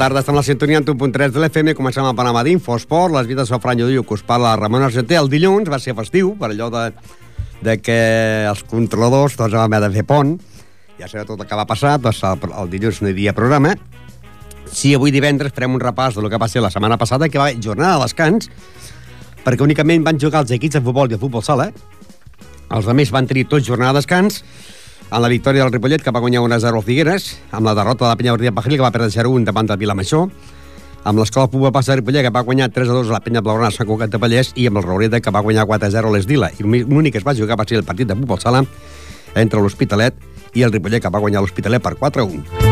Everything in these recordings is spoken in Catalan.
Tarda, estem a la sintonia en 1.3 de l'FM. Comencem el panorama d'Infosport. Les vides de Fran Lludiu, que us parla Ramon Argenter. El dilluns va ser festiu, per allò de, de que els controladors doncs, vam haver de fer pont. Ja sabeu tot el que va passar, doncs el, el dilluns no hi havia programa. Sí, avui divendres farem un repàs del que va ser la setmana passada, que va haver jornada de descans, perquè únicament van jugar els equips de futbol i de futbol sala. Els altres van tenir tots jornada de descans, en la victòria del Ripollet, que va guanyar 1-0 al Figueres, amb la derrota de la Penya Bordia Pajaril, que va perdre 0-1 davant del Vilamajor, amb l'escola Puba Passa de Ripollet, que va guanyar 3-2 a la Penya Blaugrana a Sant Cugat de Vallès, i amb el Raureda, que va guanyar 4-0 a l'Esdila. I l'únic que es va jugar va ser el partit de futbol sala entre l'Hospitalet i el Ripollet, que va guanyar l'Hospitalet per 4-1.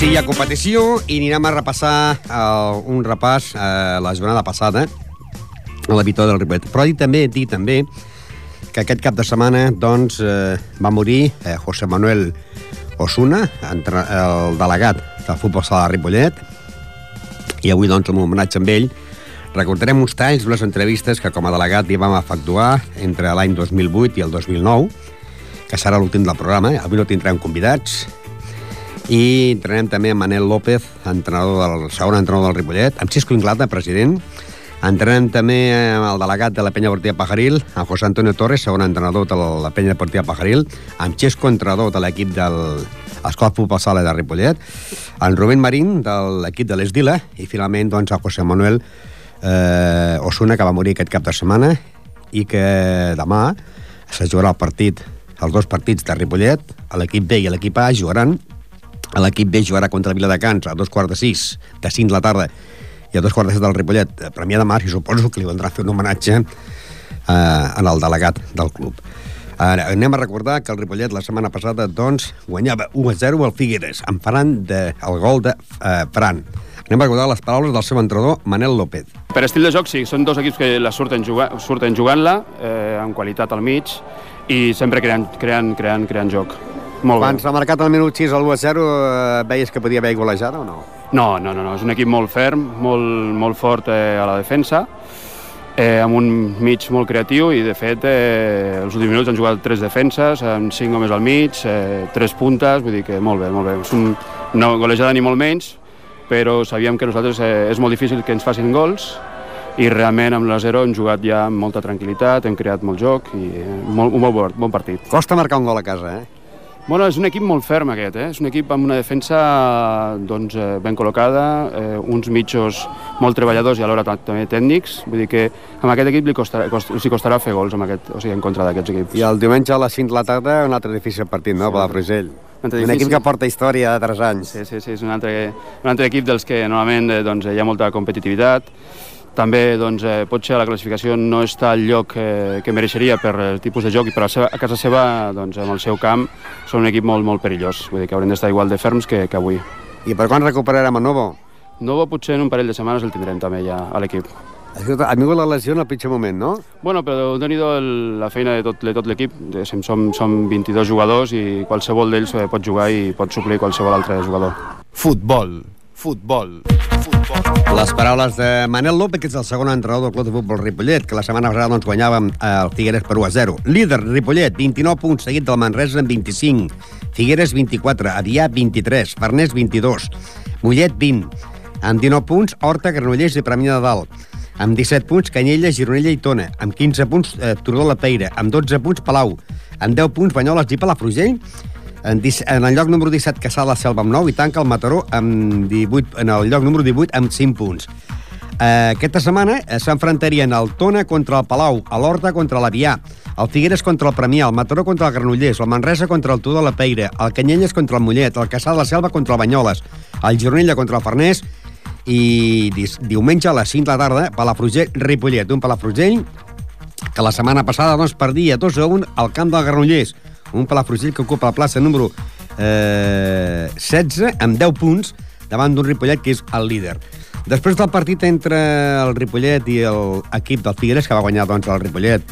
Sí hi ha competició i anirem a repassar uh, un repàs uh, la jornada passada a la victòria del Ripollet. Però dir també, dir també que aquest cap de setmana doncs, eh, va morir eh, José Manuel Osuna, entre, el delegat del futbol sala de Ripollet, i avui doncs, un homenatge amb ell recordarem uns talls d'unes entrevistes que com a delegat li vam efectuar entre l'any 2008 i el 2009, que serà l'últim del programa. Avui no tindrem convidats, i entrenem també amb Manel López, entrenador del segon entrenador del Ripollet, amb Xisco Inglata, president. Entrenem també amb el delegat de la Penya Deportiva Pajaril, amb José Antonio Torres, segon entrenador de la Penya Deportiva Pajaril, amb Xisco, entrenador de l'equip de l'Escola Futbol Sala de Ripollet, en Rubén Marín, de l'equip de l'Esdila, i finalment doncs, a José Manuel eh, Osuna, que va morir aquest cap de setmana, i que demà se jugarà el partit, els dos partits de Ripollet, l'equip B i l'equip A jugaran L'equip B jugarà contra Viladecans a dos quarts de sis, de cinc de la tarda, i a dos quarts de set del Ripollet, a Premià de Mar, i suposo que li vendrà a fer un homenatge eh, en el delegat del club. Ara, anem a recordar que el Ripollet la setmana passada doncs, guanyava 1-0 al Figueres, en Ferran de, el gol de eh, Fran. Anem a recordar les paraules del seu entrenador, Manel López. Per estil de joc, sí, són dos equips que la surten, juga, surten jugant-la, eh, amb qualitat al mig, i sempre creant, creant, creant, creant joc. Molt Quan s'ha marcat al minut 6 al 1-0, eh, veies que podia haver golejada o no? No, no, no, no, és un equip molt ferm, molt, molt fort eh, a la defensa, eh, amb un mig molt creatiu i de fet eh, els últims minuts han jugat tres defenses, amb cinc homes al mig, eh, tres puntes, vull dir que molt bé, molt bé. És un, no golejada ni molt menys, però sabíem que nosaltres eh, és molt difícil que ens facin gols i realment amb la 0 hem jugat ja amb molta tranquil·litat, hem creat molt joc i eh, molt, un bon, bon partit. Costa marcar un gol a casa, eh? Bueno, és un equip molt ferm aquest, eh? és un equip amb una defensa doncs, eh, ben col·locada, eh, uns mitjos molt treballadors i alhora ta- també tècnics, vull dir que amb aquest equip li costarà, cost, els hi costarà fer gols amb aquest, o sigui, en contra d'aquests equips. I el diumenge a les 5 de la tarda un altre difícil partit, no? Sí, Palafrugell. Un difícil. equip que porta història de 3 anys. Sí, sí, sí, és un altre, un altre equip dels que normalment eh, doncs, hi ha molta competitivitat, també doncs, eh, potser la classificació no està al lloc eh, que mereixeria per el tipus de joc i per a, seva, a casa seva, doncs, amb el seu camp, són un equip molt, molt perillós. Vull dir que haurem d'estar igual de ferms que, que avui. I per quan recuperarem a Novo? Novo potser en un parell de setmanes el tindrem també ja a l'equip. Escolta, ha vingut la lesió en el pitjor moment, no? Bueno, però déu nhi la feina de tot, de tot l'equip. Diguéssim, Som, som 22 jugadors i qualsevol d'ells eh, pot jugar i pot suplir qualsevol altre jugador. Futbol, futbol, futbol. Les paraules de Manel López, que és el segon entrenador del Club de Futbol Ripollet, que la setmana passada doncs, guanyàvem el Figueres per 1 a 0. Líder, Ripollet, 29 punts, seguit del Manresa amb 25. Figueres, 24. Avià, 23. Farners, 22. Mollet, 20. Amb 19 punts, Horta, Granollers i Premià de Dalt. Amb 17 punts, Canyella, Gironella i Tona. Amb 15 punts, eh, Turó de la Peira. Amb 12 punts, Palau. Amb 10 punts, Banyoles i Palafrugell. En, en el lloc número 17 Caçà la Selva amb 9 i tanca el Mataró amb 18, en el lloc número 18 amb 5 punts. Eh, aquesta setmana eh, s'enfrontarien el Tona contra el Palau, a l'Horta contra l'Avià, el Figueres contra el Premià, el Mataró contra el Granollers, el Manresa contra el Tudor la Peira, el Canyelles contra el Mollet, el Caçà de la Selva contra el Banyoles, el Gironella contra el Farners i diumenge a les 5 de la tarda Palafrugell-Ripollet, un Palafrugell que la setmana passada doncs, perdia 2 a 1 al camp del Granollers. Un Palafrugell que ocupa la plaça número eh, 16 amb 10 punts davant d'un Ripollet que és el líder. Després del partit entre el Ripollet i l'equip del Figueres, que va guanyar doncs, el Ripollet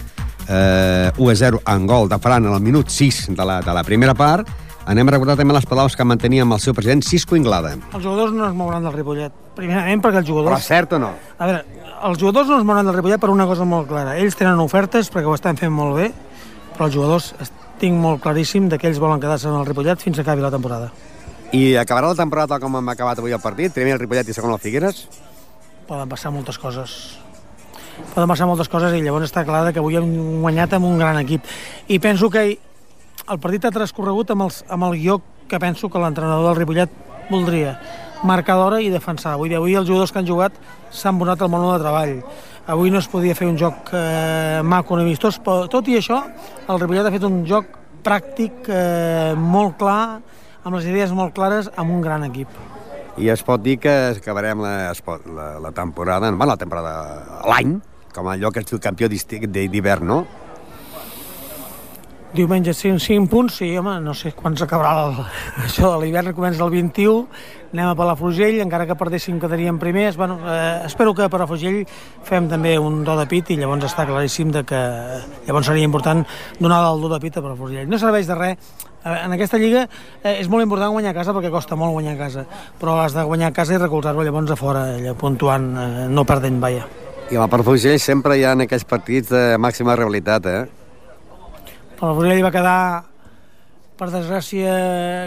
eh, 1 a 0 en gol de Fran en el minut 6 de la, de la primera part, anem a recordar també les paraules que mantenia amb el seu president Cisco Inglada. Els jugadors no es mouran del Ripollet. Primerament perquè els Però jugadors... cert o no? A veure, els jugadors no es mouran del Ripollet per una cosa molt clara. Ells tenen ofertes perquè ho estan fent molt bé, però els jugadors tinc molt claríssim de que ells volen quedar-se en el Ripollet fins que acabi la temporada. I acabarà la temporada tal com hem acabat avui el partit, primer el Ripollet i segon el Figueres? Poden passar moltes coses. Poden passar moltes coses i llavors està clar que avui hem guanyat amb un gran equip. I penso que el partit ha transcorregut amb, els, amb el guió que penso que l'entrenador del Ripollet voldria. Marcar d'hora i defensar. Avui, avui els jugadors que han jugat s'han posat al món de treball. Avui no es podia fer un joc eh, maco ni vistós, però tot i això, el Ripollet ha fet un joc pràctic, eh, molt clar, amb les idees molt clares, amb un gran equip. I es pot dir que acabarem la, pot, la, la temporada, bueno, la temporada, l'any, com allò que es diu campió d'hivern, no? Diumenge 5, 5 punts, sí, home, no sé quan s'acabarà el, això de l'hivern, comença el 21, anem a Palafrugell, encara que perdéssim quedaríem primers, bueno, eh, espero que a Palafrugell fem també un do de pit i llavors està claríssim de que llavors seria important donar el do de pit a Palafrugell. No serveix de res, Eh, en aquesta lliga eh, és molt important guanyar a casa perquè costa molt guanyar a casa, però has de guanyar a casa i recolzar-ho llavors a fora, allà, puntuant, eh, no perdent, vaia. I a la Palafrugell sempre hi ha aquells partits de màxima realitat, eh? Palafrugell va quedar per desgràcia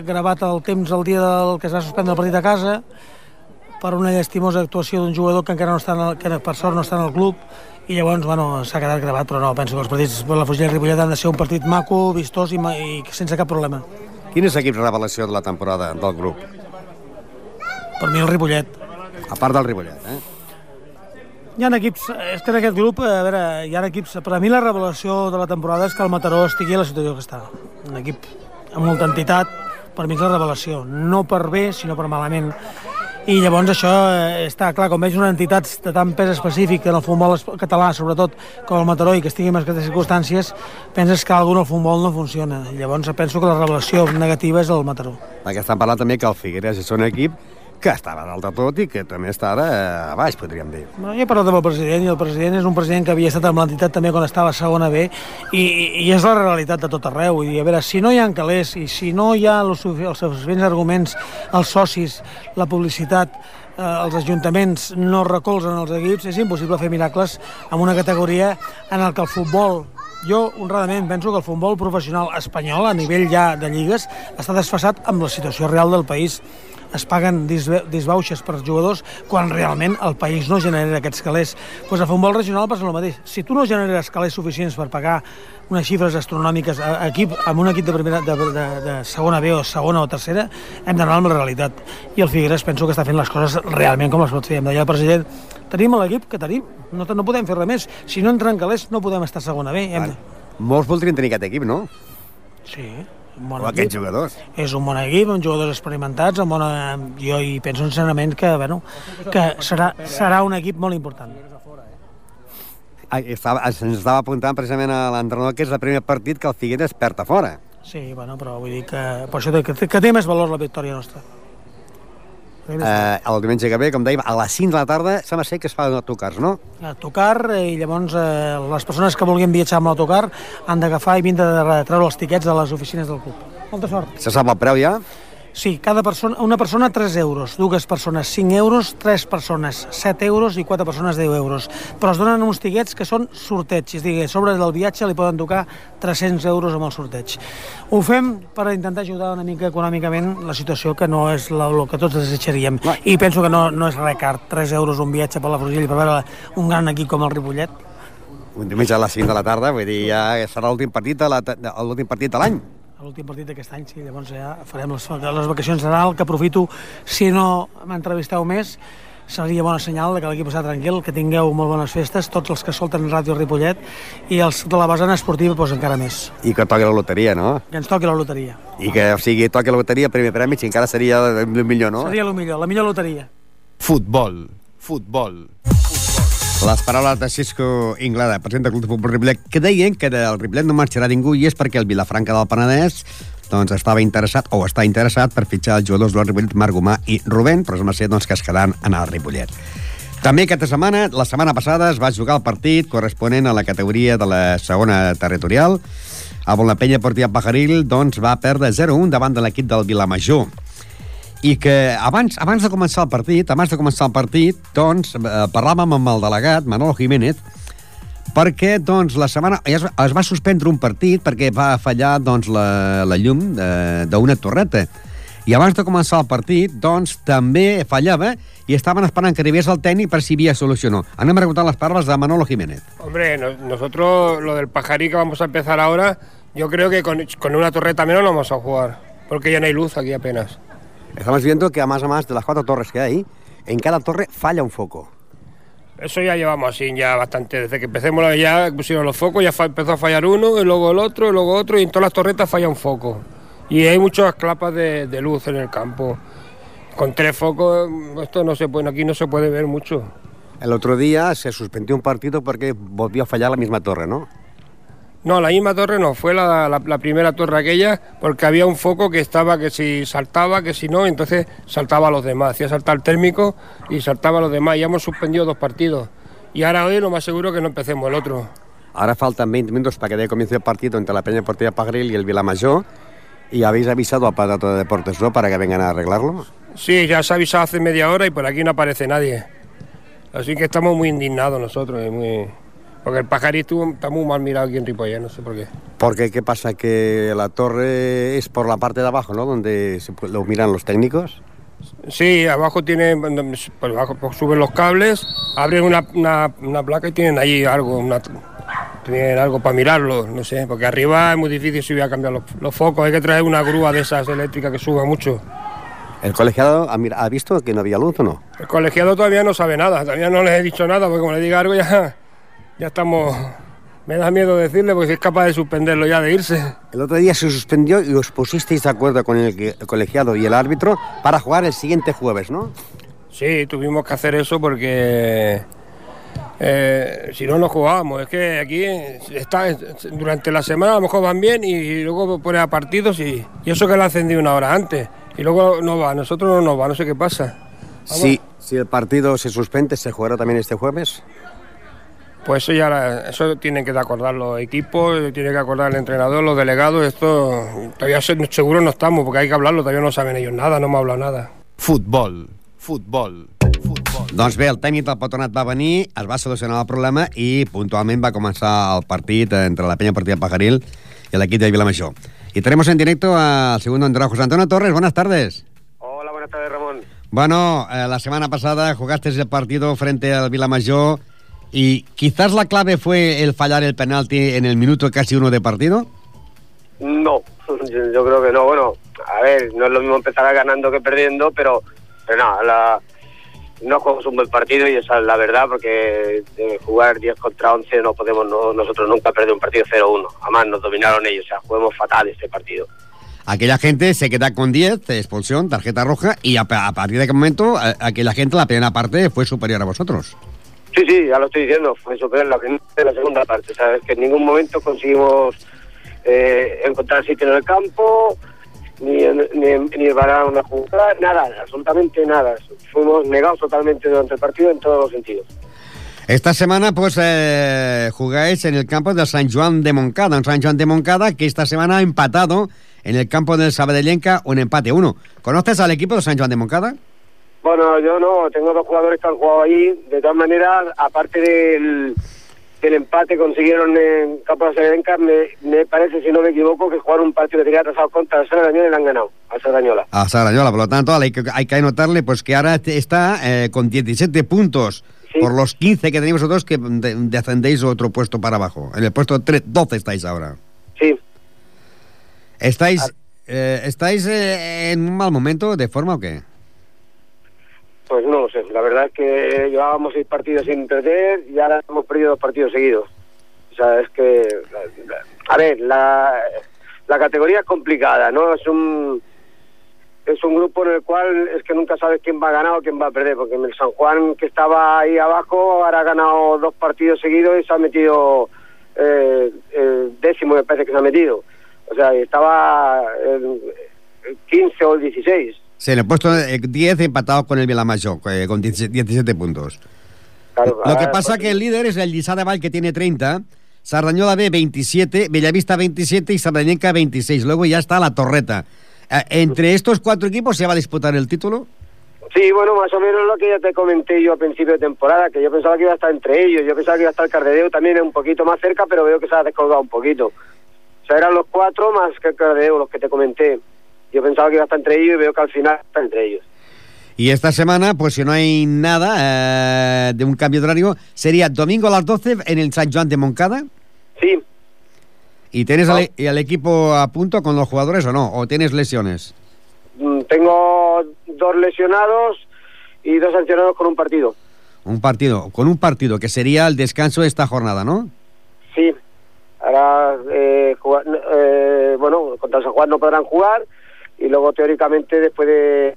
gravat el temps el dia del que es va suspendre el partit a casa per una llastimosa actuació d'un jugador que encara no està en el, que per sort no està en el club i llavors bueno, s'ha quedat gravat però no, penso que els partits per la Fugell i Ripollet han de ser un partit maco, vistós i, i sense cap problema Quin és l'equip revelació de la temporada del grup? per mi el Ripollet A part del Ripollet, eh? Hi ha equips, és que en aquest grup, a veure, hi ha equips, per a mi la revelació de la temporada és que el Mataró estigui a la situació que està. Un equip amb molta entitat, per mi és la revelació, no per bé, sinó per malament. I llavors això eh, està clar, com veig una entitat de tant pes específic en el futbol català, sobretot com el Mataró, i que estigui en aquestes circumstàncies, penses que alguna el futbol no funciona. I llavors penso que la revelació negativa és el Mataró. Perquè estan parlant també que el Figueres és un equip que està a dalt de tot i que també està ara eh, a baix, podríem dir. Bueno, jo he parlat amb el president i el president és un president que havia estat amb l'entitat també quan estava a segona B i, i és la realitat de tot arreu. Dir, a veure, si no hi ha calés i si no hi ha els, els suficients arguments, els socis, la publicitat, eh, els ajuntaments no recolzen els equips, és impossible fer miracles en una categoria en el que el futbol jo, honradament, penso que el futbol professional espanyol, a nivell ja de lligues, està desfasat amb la situació real del país es paguen disbauxes per jugadors quan realment el país no genera aquests calés. Pues a futbol regional passa el mateix. Si tu no generes calés suficients per pagar unes xifres astronòmiques a, a equip, amb un equip de, primera, de, de, de segona B o segona o tercera, hem d'anar amb la realitat. I el Figueres penso que està fent les coses realment com les pot fer. Em deia el president, tenim l'equip que tenim, no, no podem fer res més. Si no entren calés no podem estar segona B. Hem de... Molts voldrien tenir aquest equip, no? Sí, bon O equip. aquests jugadors. és un bon equip, amb jugadors experimentats, amb bona... jo hi penso sincerament que, bueno, que serà, serà un equip molt important. Ah, estava, ens estava apuntant precisament a l'entrenador que és el primer partit que el Figueres perd a fora. Sí, bueno, però vull dir que, per això que, que té més valor la victòria nostra. Eh, el diumenge que ve, com dèiem, a les 5 de la tarda sembla ser que es fa autocars, no? autocar eh, i llavors eh, les persones que vulguin viatjar amb l'autocar han d'agafar i vindre de treure els tiquets a les oficines del club. Molta sort. Se sap el preu ja? Sí, cada persona, una persona 3 euros, dues persones 5 euros, tres persones 7 euros i quatre persones 10 euros. Però es donen uns tiquets que són sorteig, és a dir, sobre del viatge li poden tocar 300 euros amb el sorteig. Ho fem per intentar ajudar una mica econòmicament la situació que no és la, el que tots desitjaríem. I penso que no, no és res car, 3 euros un viatge per la Frugell per veure un gran equip com el Ripollet. Un diumenge a les 5 de la tarda, vull dir, ja serà l'últim partit de la- de- l'últim partit de l'any. L'últim partit d'aquest any, sí, llavors ja farem les, les vacacions de Nadal, que aprofito, si no m'entrevisteu més, seria bona senyal que l'equip està tranquil, que tingueu molt bones festes, tots els que solten Ràdio Ripollet, i els de la vessant esportiva, doncs encara més. I que toqui la loteria, no? Que ens toqui la loteria. I que, o sigui, toqui la loteria, primer premi, si encara seria el millor, no? Seria el millor, la millor loteria. Futbol, futbol. Les paraules de Cisco Inglada, president del Club de Futbol Ripollet, que deien que del Ripollet no marxarà ningú i és perquè el Vilafranca del Penedès doncs estava interessat, o està interessat, per fitxar els jugadors del Ripollet, Marc Gomà i Rubén, però sembla ser doncs, que es quedaran en el Ripollet. També aquesta setmana, la setmana passada, es va jugar el partit corresponent a la categoria de la segona territorial, on la penya Portia Pajaril doncs, va perdre 0-1 davant de l'equip del Vilamajor i que abans, abans de començar el partit, abans de començar el partit, doncs, eh, parlàvem amb el delegat, Manolo Jiménez, perquè doncs, la setmana es, es va suspendre un partit perquè va fallar doncs, la, la llum d'una torreta. I abans de començar el partit, doncs, també fallava i estaven esperant que arribés el tècnic per si havia solució o no. Anem a preguntar les paraules de Manolo Jiménez. Hombre, no, nosotros lo del pajarí que vamos a empezar ahora, yo creo que con, con una torreta menos no vamos a jugar, porque ya no hay luz aquí apenas. Estamos viendo que a más a más de las cuatro torres que hay, en cada torre falla un foco. Eso ya llevamos así ya bastante. Desde que empecemos ya pusieron los focos, ya empezó a fallar uno, y luego el otro, y luego otro, y en todas las torretas falla un foco. Y hay muchas clapas de, de luz en el campo. Con tres focos, esto no se puede, aquí no se puede ver mucho. El otro día se suspendió un partido porque volvió a fallar la misma torre, ¿no? No, la misma torre no, fue la, la, la, primera torre aquella, porque había un foco que estaba que si saltaba, que si no, entonces saltaba a los demás, hacía saltar el térmico y saltaba a los demás. Ya hemos suspendido dos partidos. Y ahora hoy lo más seguro que no empecemos el otro. Ahora faltan 20 minutos para que dé comienzo el partido entre la Peña Deportiva Pagril y el Vilamayor. ¿Y habéis avisado a Patato de Deportes, no, para que vengan a arreglarlo? Sí, ya se ha avisado hace media hora y por aquí no aparece nadie. Así que estamos muy indignados nosotros, muy... Porque el pajarito está muy mal mirado aquí en Ripollet, no sé por qué. Porque qué pasa que la torre es por la parte de abajo, ¿no? Donde se, lo miran los técnicos. Sí, abajo tienen, pues abajo pues suben los cables, abren una, una, una, placa y tienen ahí algo, una, tienen algo para mirarlo, no sé, porque arriba es muy difícil si voy a cambiar los, los focos, hay que traer una grúa de esas eléctricas que suba mucho. ¿El colegiado ha, ha visto que no había luz o no? El colegiado todavía no sabe nada, todavía no les he dicho nada, porque como le diga algo ya ya estamos... Me da miedo decirle porque si es capaz de suspenderlo ya, de irse. El otro día se suspendió y os pusisteis de acuerdo con el, colegiado y el árbitro para jugar el siguiente jueves, ¿no? Sí, tuvimos que hacer eso porque eh, si no, no jugábamos. Es que aquí está durante la semana a lo mejor van bien y luego pone a partidos y, y eso que lo ha encendido una hora antes. Y luego no va, nosotros no nos va, no sé qué pasa. Sí, si el partido se suspende, ¿se jugará también este jueves? Pues eso ya eso tienen que acordar los equipos, tiene que acordar el entrenador, los delegados, esto todavía seguro no estamos porque hay que hablarlo, todavía no saben ellos nada, no m'ha hablat nada. Futbol, futbol, futbol. Doncs bé, el tècnic del patronat va venir, es va solucionar el problema i puntualment va començar el partit entre la penya partida Pajaril y l'equip de Vilamajor. Y tenemos en directo al segundo entrenador, José Antonio Torres. Buenas tardes. Hola, buenas tardes, Ramón. Bueno, eh, la semana pasada jugaste el partido frente al Vilamajor ¿Y quizás la clave fue el fallar el penalti en el minuto casi uno de partido? No, yo, yo creo que no. Bueno, a ver, no es lo mismo empezar ganando que perdiendo, pero, pero no, la, no jugamos un buen partido y esa es la verdad, porque de jugar 10 contra 11 no podemos no, nosotros nunca perder un partido 0-1. Además, nos dominaron ellos, o sea, jugamos fatal este partido. Aquella gente se queda con 10, expulsión, tarjeta roja, y a, a partir de aquel momento, a, aquella gente, la primera parte, fue superior a vosotros. Sí, sí, ya lo estoy diciendo, fue superior la, en la segunda parte, ¿sabes? Que en ningún momento conseguimos eh, encontrar sitio en el campo, ni, ni, ni una jugada, nada, absolutamente nada. Fuimos negados totalmente durante el partido en todos los sentidos. Esta semana pues eh, jugáis en el campo de San Juan de Moncada, en San Juan de Moncada, que esta semana ha empatado en el campo del Sabadellenca un empate uno. ¿Conoces al equipo de San Juan de Moncada? Bueno, yo no, tengo dos jugadores que han jugado ahí. De todas maneras, aparte del, del empate consiguieron en Campo de Sabadellenca, me, me, parece, si no me equivoco, que jugaron un partido que tenía atrasado contra Sardañola y le han ganado a Sardañola. A Sardañola, por lo tanto, hay que, hay que anotarle pues que ahora está eh, con 17 puntos. Sí. Por los 15 que tenéis vosotros que descendéis otro puesto para abajo. En el puesto 3, 12 estáis ahora. Sí. ¿Estáis, eh, ¿estáis eh, en un mal momento de forma o qué? Pues no lo sé. La verdad es que llevábamos seis partidos sin perder y ahora hemos perdido dos partidos seguidos. O sea, es que... A ver, la, la categoría es complicada, ¿no? Es un es un grupo en el cual es que nunca sabes quién va a ganar o quién va a perder, porque el San Juan que estaba ahí abajo ahora ha ganado dos partidos seguidos y se ha metido eh, el décimo me parece que se ha metido. O sea, estaba el, el 15 o el 16. Se le he puesto eh, 10 empatados con el Vilamayor, eh, con 17 puntos. Claro, Lo que ahora, pasa pues, que el líder es el Vall, que tiene 30, Sardañola B 27, Bellavista 27 y Sardañenca 26. Luego ya está la Torreta. Eh, ¿Entre estos cuatro equipos se va a disputar el título? Sí, bueno, más o menos lo que ya te comenté yo a principio de temporada, que yo pensaba que iba a estar entre ellos, yo pensaba que iba a estar Cardedeu también un poquito más cerca, pero veo que se ha descolgado un poquito. O sea, eran los cuatro más que Cardedeu, los que te comenté. Yo pensaba que iba a estar entre ellos y veo que al final está entre ellos. Y esta semana, pues si no hay nada eh, de un cambio de horario, sería domingo a las 12 en el San Juan de Moncada. Sí, ¿Y tienes al, y al equipo a punto con los jugadores o no? ¿O tienes lesiones? mm, tengo dos lesionados y dos sancionados con un partido. Un partido, con un partido que sería el descanso de esta jornada, ¿no? Sí, ahora, eh, jugar- eh, bueno, contra San Juan no podrán jugar y luego teóricamente después de,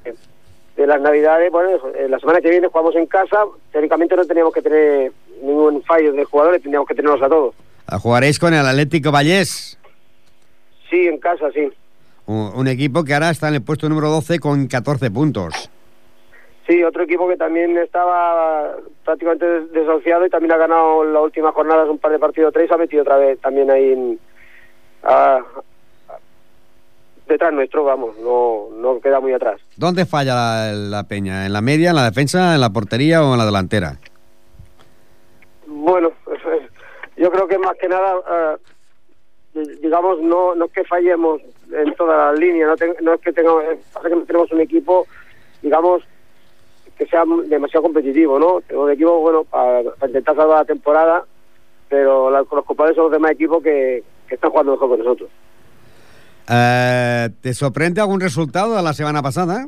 de las Navidades, bueno, eh, la semana que viene jugamos en casa, teóricamente no teníamos que tener ningún fallo de jugadores, teníamos que tenerlos a todos. Jugaréis con el Atlético Vallés, Sí, en casa, sí. un, un equipo que ahora está en el puesto número 12 con 14 puntos. Sí, otro equipo que también estaba prácticamente des- desahuciado y también ha ganado la última jornada un par de partidos tres, ha metido otra vez también ahí en, a- detrás nuestro, vamos, no, no queda muy atrás. ¿Dónde falla la, la Peña? ¿En la media, en la defensa, en la portería o en la delantera? Bueno, yo creo que más que nada, eh, digamos, no, no es que fallemos en toda la línea, no, te- no es que tengamos, pasa que no tenemos un equipo, digamos, que sea demasiado competitivo, ¿no? Tenemos un equipo, bueno, para, para intentar salvar la temporada, pero la- los culpables son los demás equipos que, que están jugando mejor que nosotros. Eh, ¿Te sorprende algún resultado de la semana pasada?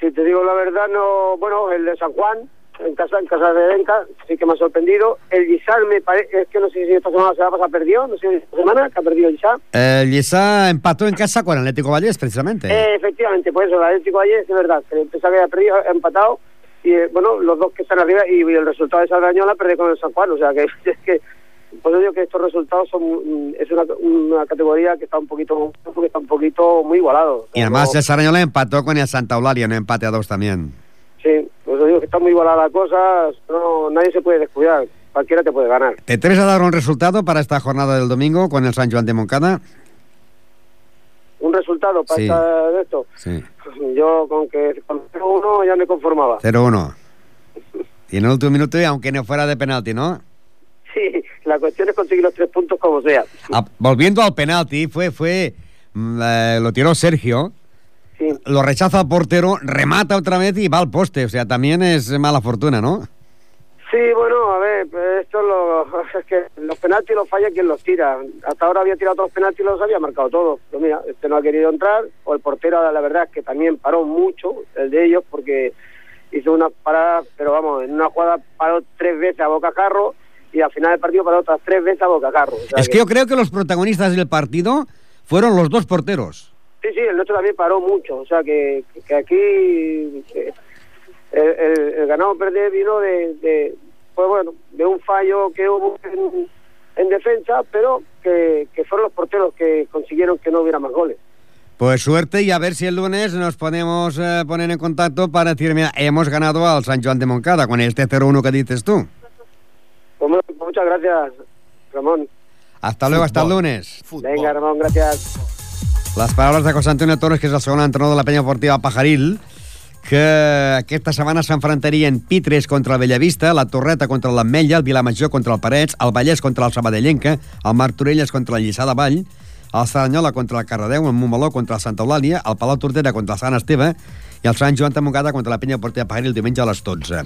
Si te digo la verdad, no, bueno, el de San Juan, en casa, en casa de Denca, sí que me ha sorprendido. El Guisar me parece, es que no sé si esta semana se va a pasar perdió, no sé si esta semana que ha perdido el Guisar. El Lliçà empató en casa con el Atlético Vallés, precisamente. Eh, efectivamente, por eso, el Atlético ayer es verdad, que pensaba que había perdido, ha empatado, y eh, bueno, los dos que están arriba, y, el resultado de Sardañola perdió con el San Juan, o sea que es que, por eso digo que estos resultados son, es una, una categoría que está un poquito, que está un poquito muy igualado. Y además el Sarañola empató con el Santa Eulalia, un empate a dos también. sí, por eso digo que está muy igualada la cosa, no, nadie se puede descuidar, cualquiera te puede ganar. ¿Te atreves a dar un resultado para esta jornada del domingo con el San Juan de Moncada? Un resultado para Sí. esta- de esto, Sí. yo con que con 0-1 ya me conformaba. 0-1. Y en el último minuto, y aunque no fuera de penalti, ¿no? La cuestión es conseguir los tres puntos como sea. Ah, volviendo al penalti, fue, fue, mm, eh, lo tiró Sergio, Sí. lo rechaza al portero, remata otra vez y va al poste. O sea, también es mala fortuna, ¿no? Sí, bueno, a ver, esto lo, es que los penaltis los falla quien los tira. Hasta ahora había tirado todos los penaltis y los había marcado todos. Pero mira, este no ha querido entrar, o el portero, la verdad es que también paró mucho, el de ellos, porque hizo una parada, pero vamos, en una jugada paró tres veces a bocajarro y al final del partido paró otras tres veces a bocajarro. O sea Es que yo creo que los protagonistas del partido fueron los dos porteros. Sí, sí, el nuestro también paró mucho. O sea, que, que aquí eh, el, el- el ganado o perder vino de, de, pues bueno, de un fallo que hubo en, en defensa, pero que, que fueron los porteros que consiguieron que no hubiera más goles. Pues suerte y a ver si el lunes nos podemos eh, poner en contacto para decir, mira, hemos ganado al San Juan de Moncada con este 0-1 que dices tú. Muchas gracias, Ramón. Hasta luego, hasta el lunes. Futbol. Venga, Ramón, gracias. Les paraules de José Antonio Torres, que és el segon entrenador de la penya esportiva Pajaril, que aquesta setmana s'enfrontarien Pitres contra el Bellavista, la Torreta contra l'Ametlla, el Vilamajor contra el Parets, el Vallès contra el Sabadellenca, el Martorelles contra el Lliçà de Vall, el Saranyola contra el Cardedeu, el Montmeló contra el Santa Eulàlia, el Palau Tordera contra el Sant Esteve i el Sant Joan de Montcada contra la penya esportiva Pajaril diumenge a les 12.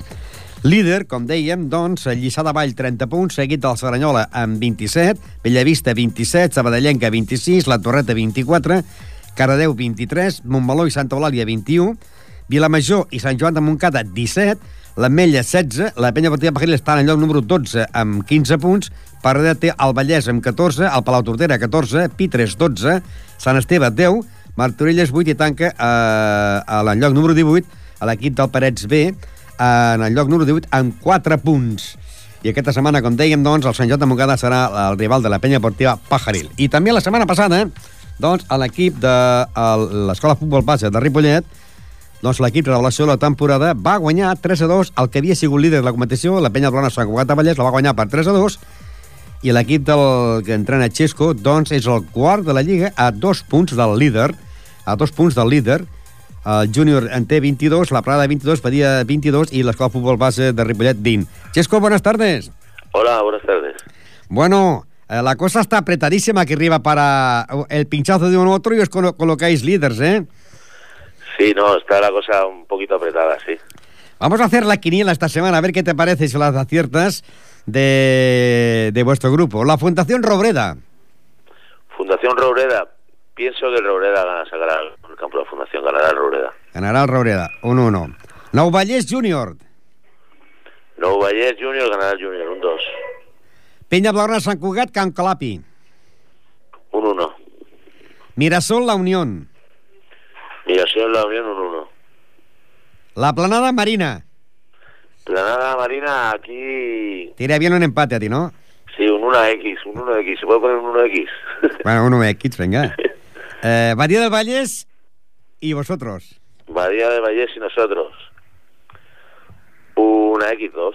Líder, com dèiem, doncs, Lliçà de Vall 30 punts, seguit del Saranyola amb 27, Bellavista 27, Sabadellenca 26, La Torreta 24, Caradeu 23, Montmeló i Santa Eulàlia 21, Vilamajor i Sant Joan de Montcada 17, l'Ametlla 16, la Penya Deportiva Pajaril està en el lloc número 12 amb 15 punts, Parada té el Vallès amb 14, el Palau Tordera 14, Pitres 12, Sant Esteve 10, Martorelles 8 i tanca eh, a el lloc número 18 a l'equip del Parets B en el lloc número 18 amb 4 punts. I aquesta setmana, com dèiem, doncs, el Sant Joan de Montcada serà el rival de la penya deportiva Pajaril. I també la setmana passada, doncs, l'equip de l'Escola Futbol Base de Ripollet, doncs l'equip revelació de la temporada va guanyar 3 a 2 el que havia sigut líder de la competició, la penya Blona Sant Cugat de Vallès, la va guanyar per 3 a 2 i l'equip del que entrena Xesco doncs és el quart de la Lliga a dos punts del líder a dos punts del líder el júnior en té 22, la Prada 22, Badia 22 y la Escuela de Fútbol Base de Ripollet 20. Chesco, buenas tardes. Hola, buenas tardes. Bueno, eh, la cosa está apretadísima aquí arriba para el pinchazo de uno u otro y os colo- colocáis líderes, ¿eh? Sí, no, está la cosa un poquito apretada, sí. Vamos a hacer la quiniela esta semana, a ver qué te parece si las aciertas de, de vuestro grupo. La Fundación Robreda. Fundación Robreda, pienso que Robreda gana, sacará campo de la Fundación, Robreda. Ganará el Robreda, 1-1. Nou Vallès Júnior. Nou Vallès Junior ganará el Junior, un 2. Penya Blaugrana Sant Cugat, Can Calapi. Un 1. Mirasol La Unión. Migración La Unión, un 1. La Planada Marina. Planada Marina, aquí... Te iría bien un empate a ti, ¿no? Sí, un 1X, un 1X. ¿Se puede poner un 1X? Bueno, uno X, venga. Eh, Badía del Valles y vosotros. Badía de Vallés y nosotros. Una X2.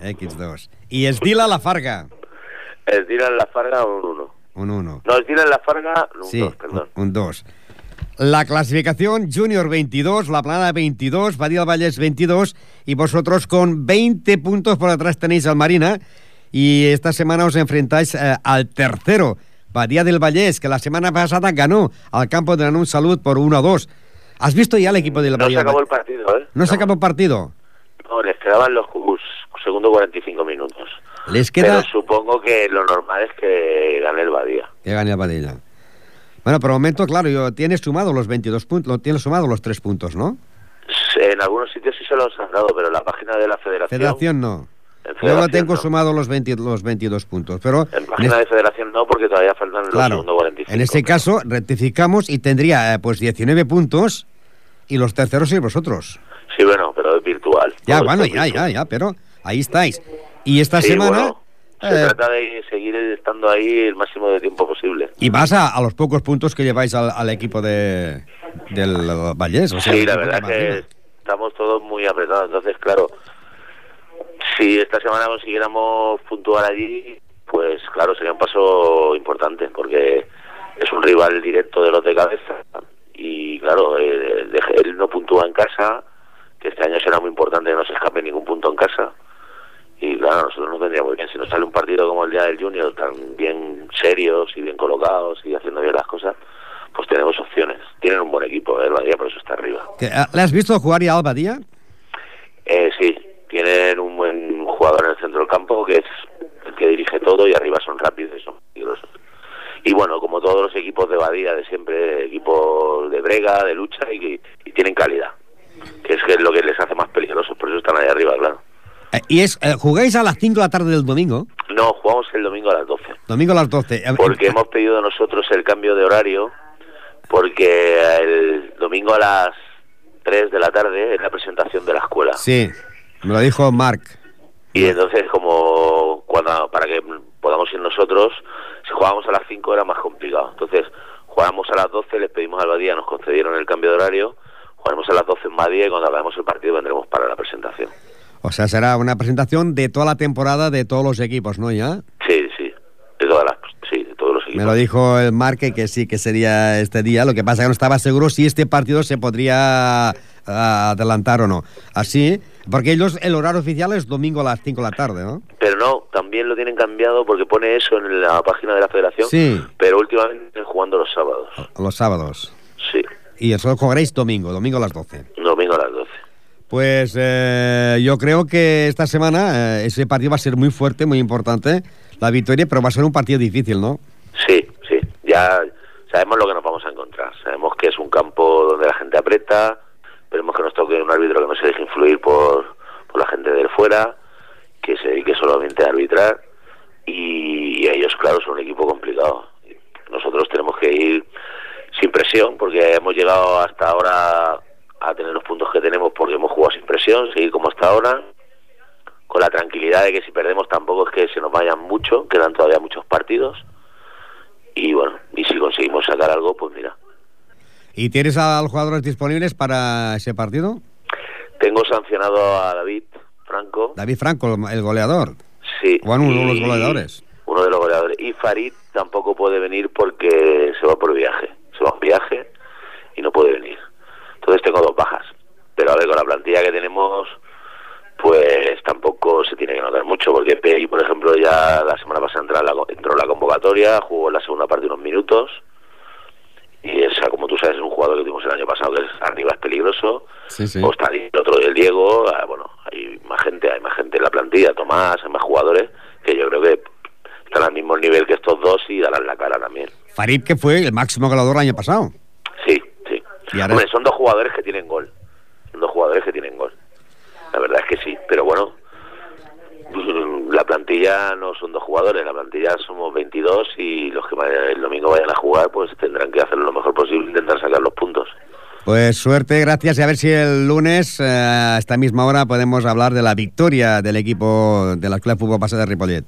X2. Y Esdila La Farga. El Dylan La Farga, un 1. Un 1. No, el Dylan La Farga, un 2, Sí, perdón. un 2. La clasificación Junior 22, La Planada 22, Badía del Valles 22 y vosotros con 20 puntos por atrás tenéis al Marina y esta semana os enfrentáis eh, al tercero, Badía del Vallés, que la semana pasada ganó al campo de Nanun Salud por 1 a 2. ¿Has visto ya el equipo del No se Badía del acabó el partido, ¿eh? ¿No se acabó el partido? No, les quedaban los cu- segundo 45 minutos. Les queda Pero supongo que lo normal es que gane el Badía. que gane el Badilla. Bueno, por el momento, claro, yo, tienes sumado los 22 puntos, tienes sumado los 3 puntos, ¿no? En algunos sitios sí se los han dado, pero en la página de la federación... Federación no. En Yo federación tengo no. sumado los, 20 los 22 puntos, pero En página de federación no, porque todavía faltan los claro, segundo 45. en ese caso rectificamos y tendría eh, pues 19 puntos y los terceros sois vosotros. Sí, bueno, pero es virtual. Ya, bueno, ya, es ya, ya, pero ahí estáis. Y esta Sí, semana... bueno, se eh, trata de seguir estando ahí el máximo de tiempo posible. y vas a, a los pocos puntos que lleváis al, al equipo de del Vallés. O sea, sí, la verdad que Marina. estamos todos muy apretados. Entonces, claro, si esta semana consiguiéramos puntuar allí, pues claro, sería un paso importante, porque es un rival directo de los de cabeza. Y claro, eh, de- él no puntúa en casa, que este año será muy importante que no se escape ningún punto en casa. Y claro, nosotros nos vendría muy bien. Si nos sale un partido como el día del Junior, tan bien serios y bien colocados y haciendo bien las cosas, pues tenemos opciones. Tienen un buen equipo, ¿eh? el Badía, por eso está arriba. Ah, ¿Le has visto jugar ya al Badía? Eh, sí, tienen un buen jugador en el centro del campo que es el que dirige todo y arriba son rápidos y son peligrosos. Y bueno, como todos los equipos de Badía de siempre, equipos de brega, de lucha y, y tienen calidad, que es, que es lo que les hace más peligrosos, por eso están ahí arriba, claro. Eh, y es, eh, jugáis a las 5 de la tarde del domingo, No, jugamos el domingo a las 12. domingo a las 12. Eh, porque eh, hemos pedido nosotros el cambio de horario, porque el domingo a las 3 de la tarde es la presentación de la escuela. Sí, me lo dijo Mark. Y entonces, como cuando para que podamos ir nosotros, si jugábamos a las 5 era más complicado. Entonces, jugamos a las 12, les pedimos al Badía, nos concedieron el cambio de horario, jugaremos a las 12 en Badía y cuando acabemos el partido vendremos para la presentación. O sea, será una presentación de toda la temporada de todos los equipos, ¿no? Ya. Sí, sí, de todas las, sí, de todos los equipos. Me lo dijo el Marque que sí, que sería este día. Lo que pasa es que no estaba seguro si este partido se podría ah, adelantar o no. Así, porque ellos, el horario oficial es domingo a las 5 de la tarde, ¿no? Pero no, también lo tienen cambiado porque pone eso en la página de la federación, Sí. pero últimamente están jugando los sábados. Los sábados. Sí, Y eso jugaréis domingo, domingo a las 12. domingo a las 12. Pues eh, yo creo que esta semana eh, ese partido va a ser muy fuerte, muy importante, la victoria, pero va a ser un partido difícil, ¿no? Sí, sí, ya sabemos lo que nos vamos a encontrar. Sabemos que es un campo donde la gente aprieta, esperemos que nos toque un árbitro que no se deje influir por, por la gente del fuera, que se dedique solamente arbitrar y, ellos, claro, son un equipo complicado. Nosotros tenemos que ir sin presión porque hemos llegado hasta ahora a tener los puntos que tenemos porque hemos jugado sin presión, seguir como hasta ahora, con la tranquilidad de que si perdemos tampoco es que se nos vayan mucho, quedan todavía muchos partidos. Y bueno, y si conseguimos sacar algo, pues mira. ¿Y tienes a los jugadores disponibles para ese partido? Tengo sancionado a David Franco. David Franco, el goleador. Sí. Juan, uno de los goleadores. Uno de los goleadores. Y Farid tampoco puede venir porque se va por viaje. Se va en viaje y no puede venir. Entonces tengo dos bajas. Pero a ver, con la plantilla que tenemos, pues tampoco se tiene que notar mucho, porque Pei, por ejemplo, ya la semana pasada entró en la, entró en la convocatoria, jugó en la segunda parte unos minutos. Y esa, como tú sabes, es un jugador que tuvimos el año pasado, que es arriba es peligroso. Sí, sí. O está el otro del Diego, ah, bueno, hay más gente, hay más gente en la plantilla, Tomás, hay más jugadores que yo creo que están al mismo nivel que estos dos y darán la cara también. Farid, que fue el máximo goleador el año pasado. Sí, sí. Y ahora- Hombre, son dos jugadores que tienen gol. Son dos jugadores que tienen gol. La verdad es que sí, pero bueno, la plantilla no son dos jugadores, la plantilla somos 22 y los que vayan- el domingo vayan a jugar pues tendrán que hacer lo mejor posible, intentar sacar los puntos. Pues suerte, gracias. Y a ver si el lunes, eh, a esta misma hora, podemos hablar de la victoria del equipo de la Escuela de Fútbol Base de Ripollet.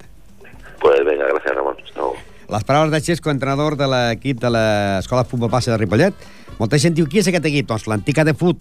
Pues venga, gracias Ramón. Hasta luego. Les paraules de Xesco, entrenador de l'equip de l'Escola de Futbol Base de Ripollet. Molta gent diu, qui és aquest equip? Doncs l'antica de fut.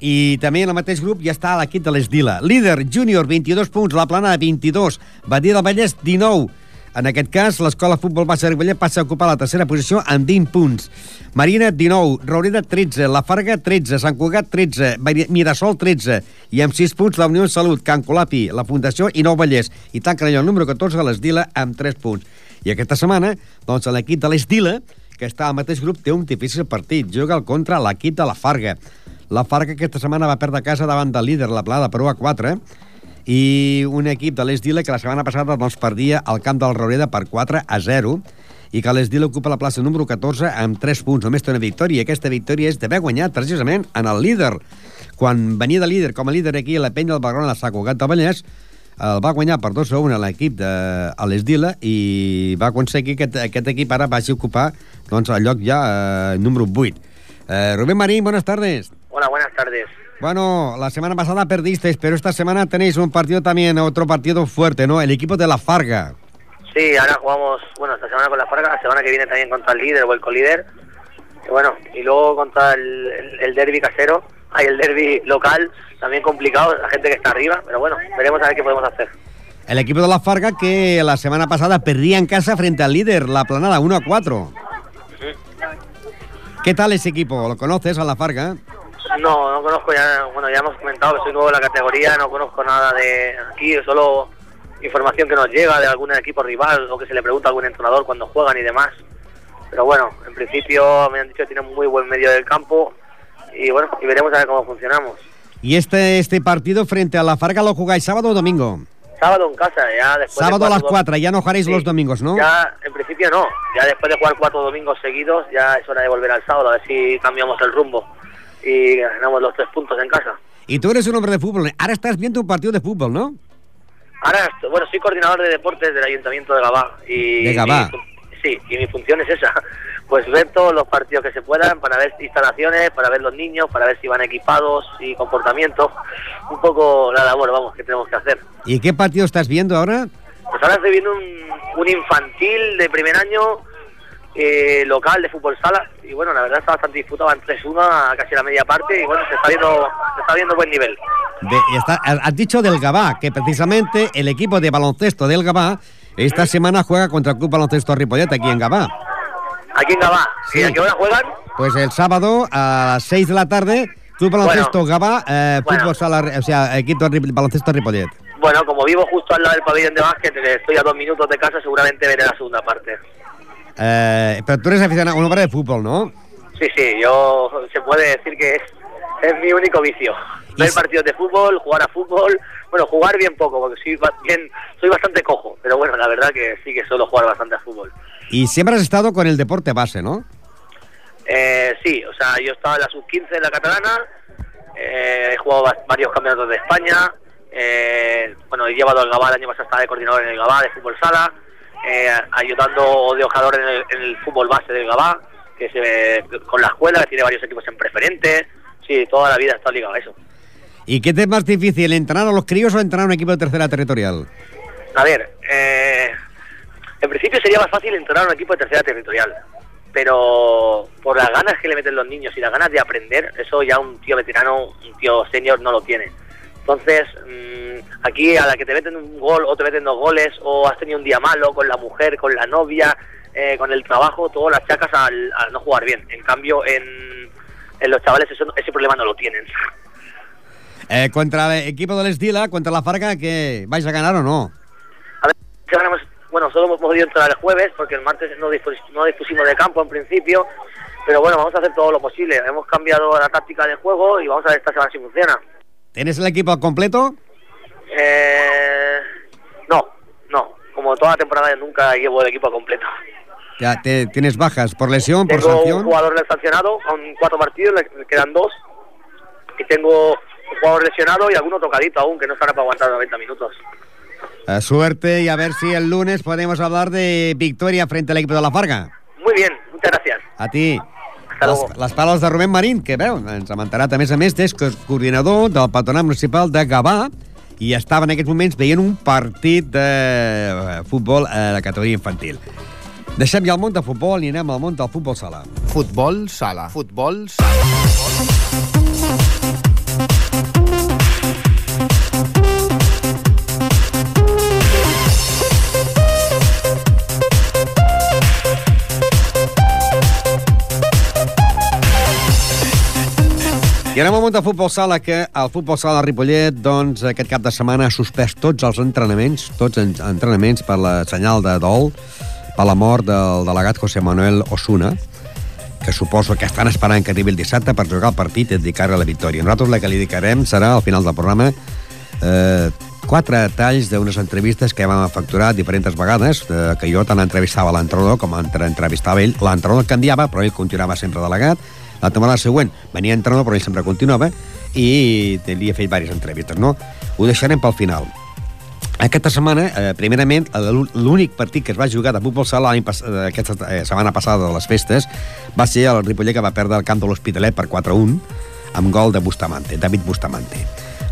I també en el mateix grup ja està l'equip de l'Esdila. Líder, júnior, 22 punts, la plana 22, Badia del Vallès 19. En aquest cas, l'Escola Futbol de Ripollet passa a ocupar la tercera posició amb 20 punts. Marina, 19, Raureda, 13, La Farga, 13, Sant Cugat, 13, Mari- Mirasol, 13, i amb 6 punts la Unió Salut, Can Colapi, la Fundació i Nou Vallès. I allò el número 14, l'Esdila, amb 3 punts. I aquesta setmana, doncs, l'equip de l'Esdila, que està al mateix grup, té un difícil partit. Juga al contra l'equip de la Farga. La Farga aquesta setmana va perdre casa davant del líder, la Plada, per 1 a 4, i un equip de l'Esdila que la setmana passada doncs, perdia al camp del Raureda per 4 a 0 i que l'Esdila ocupa la plaça número 14 amb 3 punts. Només té una victòria aquesta victòria és d'haver guanyat precisament en el líder. Quan venia de líder, com a líder aquí a la penya del Barrona, la Sant Cugat de Vallès, el va guanyar per 2 a 1 a l'equip de a l'Esdila i va aconseguir que aquest, aquest equip ara vagi a ocupar doncs, el lloc ja eh, número 8. Eh, Rubén Marín, buenas tardes. Hola, buenas tardes. Bueno, la semana pasada perdisteis, pero esta semana tenéis un partido también, otro partido fuerte, ¿no? El equipo de la Farga. Sí, ahora jugamos, bueno, esta semana con la Farga, la semana que viene también contra el líder o el colíder. Y bueno, y luego contra el, el, el derby casero, hay el derby local, también complicado, la gente que está arriba, pero bueno, veremos a ver qué podemos hacer. El equipo de la Farga que la semana pasada perdía en casa frente al líder, la planada 1 a 4. ¿Qué tal ese equipo? ¿Lo conoces a la Farga? No, no conozco ya, bueno, ya hemos comentado que soy nuevo en la categoría, no conozco nada de aquí, solo información que nos llega de algún equipo rival o que se le pregunta a algún entrenador cuando juegan y demás. Pero bueno, en principio me han dicho que tienen muy buen medio del campo y bueno, y veremos a ver cómo funcionamos. ¿Y este, este partido frente a la Farga lo jugáis sábado o domingo? Sábado en casa, ya después de Sábado a las cuatro- 4, ya no jugaréis Sí, los domingos, ¿no? Ya, en principio no, ya después de jugar cuatro domingos seguidos, ya es hora de volver al sábado, a ver si cambiamos el rumbo y ganamos los tres puntos en casa. Y tú eres un hombre de fútbol. Ahora estás viendo un partido de fútbol, ¿no? Ahora, bueno, soy coordinador de deportes del Ayuntamiento de Gabá. Y De Gabá. fu- sí, y mi función es esa. Pues ver todos los partidos que se puedan para ver instalaciones, para ver los niños, para ver si van equipados y comportamiento. Un poco la labor, vamos, que tenemos que hacer. ¿Y qué partido estás viendo ahora? Pues ahora estoy viendo un, un infantil de primer año eh, local de fútbol sala. Y bueno, la verdad está bastante disputado en 3-1 a casi la media parte. Y bueno, se está viendo, se está viendo buen nivel. De- está- has dicho del Gabá, que precisamente el equipo de baloncesto del Gabá esta semana juega contra el Club Baloncesto Ripollet aquí en Gabá. Aquí en Gabá. Sí. ¿Y a qué hora juegan? Pues el sábado a las 6 de la tarde, Club Baloncesto Gabá, eh, Bueno. fútbol sala, o sea, equipo de baloncesto Ripollet. Bueno, como vivo justo al lado del pabellón de básquet, que estoy a dos minutos de casa, seguramente veré la segunda parte. Eh, pero tú eres aficionado, un hombre de fútbol, ¿no? Sí, sí, yo se puede decir que es, es mi único vicio. ver partidos de fútbol, jugar a fútbol. Bueno, jugar bien poco, porque soy, bien, soy bastante cojo, pero bueno, la verdad que sí que suelo jugar bastante a fútbol. Y siempre has estado con el deporte base, ¿no? Eh, sí, o sea, yo estaba en la sub-15 de la catalana, eh, he jugado va- varios campeonatos de España, eh, bueno, he llevado al Gabá, el año pasado estaba de coordinador en el Gabá de fútbol sala, eh, ayudando de ojador en el, en el fútbol base del Gabá, que se, con la escuela, que tiene varios equipos en preferente, sí, toda la vida estado ligado a eso. ¿Y qué te es más difícil, entrenar a los críos o entrenar a un equipo de tercera territorial? A ver, eh, en principio sería más fácil entrenar a un equipo de tercera territorial, pero por las ganas que le meten los niños y las ganas de aprender, eso ya un tío veterano, un tío senior no lo tiene. Entonces, mm, aquí a la que te meten un gol o te meten dos goles o has tenido un día malo con la mujer, con la novia, eh, con el trabajo, todas las chacas al, al no jugar bien. En cambio, en, en los chavales eso- ese problema no lo tienen. Eh, contra el equipo del Estila, contra la Farga, ¿qué? ¿vais a ganar o no? A ver, que ganamos- bueno, solo hemos podido entrar el jueves porque el martes no, dispus- no dispusimos de campo en principio, pero bueno, vamos a hacer todo lo posible. Hemos cambiado la táctica de juego y vamos a ver esta semana si funciona. ¿Tienes el equipo completo? Eh, no, no, como toda la temporada nunca llevo el equipo completo. Ya, te- ¿Tienes bajas por lesión, por Tengo un sanción? jugador sancionado con cuatro partidos, le quedan dos, y tengo un jugador lesionado y alguno tocadito aún, que no estará para aguantar 90 minutos. Suerte y a ver si el lunes podemos hablar de victoria frente al equipo de la Farga. Muy bien, muchas gracias. A ti. Les, les paraules de Rubén Marín, que veu, ens ha mentat, a més a més, és co- coordinador del Patronat Municipal de Gavà i estava en aquests moments veient un partit de eh, futbol a la categoria infantil. Deixem ja el món de futbol i anem al món del futbol sala. Futbol sala. Futbol sala. I anem al del futbol sala, que el futbol sala de Ripollet, doncs, aquest cap de setmana ha suspès tots els entrenaments, tots els entrenaments per la senyal de dol, per la mort del delegat José Manuel Osuna, que suposo que estan esperant que arribi el dissabte per jugar el partit i dedicar-li a la victòria. Nosaltres la que li dedicarem serà, al final del programa, eh, quatre talls d'unes entrevistes que vam facturar diferents vegades, eh, que jo tant entrevistava l'entrenador com entre- entrevistava ell. L'entrenador canviava, però ell continuava sempre delegat. La temporada següent venia entrenador, però ell sempre continuava, i li he fet diverses entrevistes, no? Ho deixarem pel final. Aquesta setmana, eh, primerament, l'ú- l'únic partit que es va jugar de futbol sala pas- eh, aquesta eh, setmana passada de les festes va ser el Ripollet que va perdre el camp de l'Hospitalet per 4-1 amb gol de Bustamante, David Bustamante.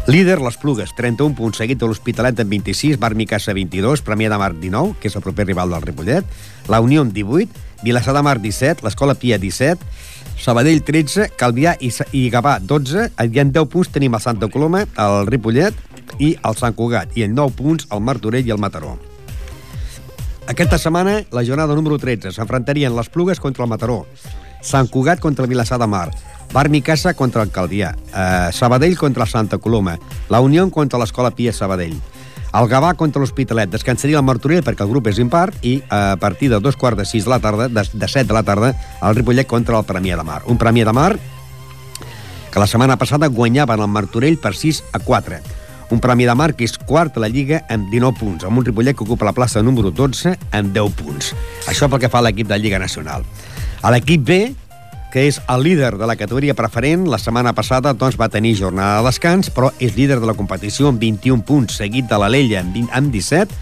Líder, les Plugues, 31 punts, seguit de l'Hospitalet amb 26, Bar Micasa 22, Premià de Mar 19, que és el proper rival del Ripollet, la Unió amb 18, Vilassar de Mar 17, l'Escola Pia 17, Sabadell 13, Calvià i, i Gavà 12, i en 10 punts tenim el Santa Coloma, el Ripollet i el Sant Cugat, i en 9 punts el Martorell i el Mataró. Aquesta setmana, la jornada número 13, s'enfrontarien les Plugues contra el Mataró, Sant Cugat contra Vilassar de Mar, Bar Micasa contra el Caldià, eh, Sabadell contra el Santa Coloma, la Unió contra l'Escola Pia Sabadell, el Gavà contra l'Hospitalet, descansaria el Martorell perquè el grup és impart i eh, a partir de dos quarts de sis de la tarda, de, de set de la tarda, el Ripollet contra el Premià de Mar. Un Premià de Mar que la setmana passada guanyaven el Martorell per 6 a 4. Un premi de Mar que és quart a la Lliga amb 19 punts, amb un Ripollet que ocupa la plaça número 12 amb 10 punts. Això pel que fa a l'equip de Lliga Nacional. A l'equip B, que és el líder de la categoria preferent, la setmana passada doncs, va tenir jornada de descans, però és líder de la competició amb 21 punts, seguit de l'Alella amb, 20, amb 17,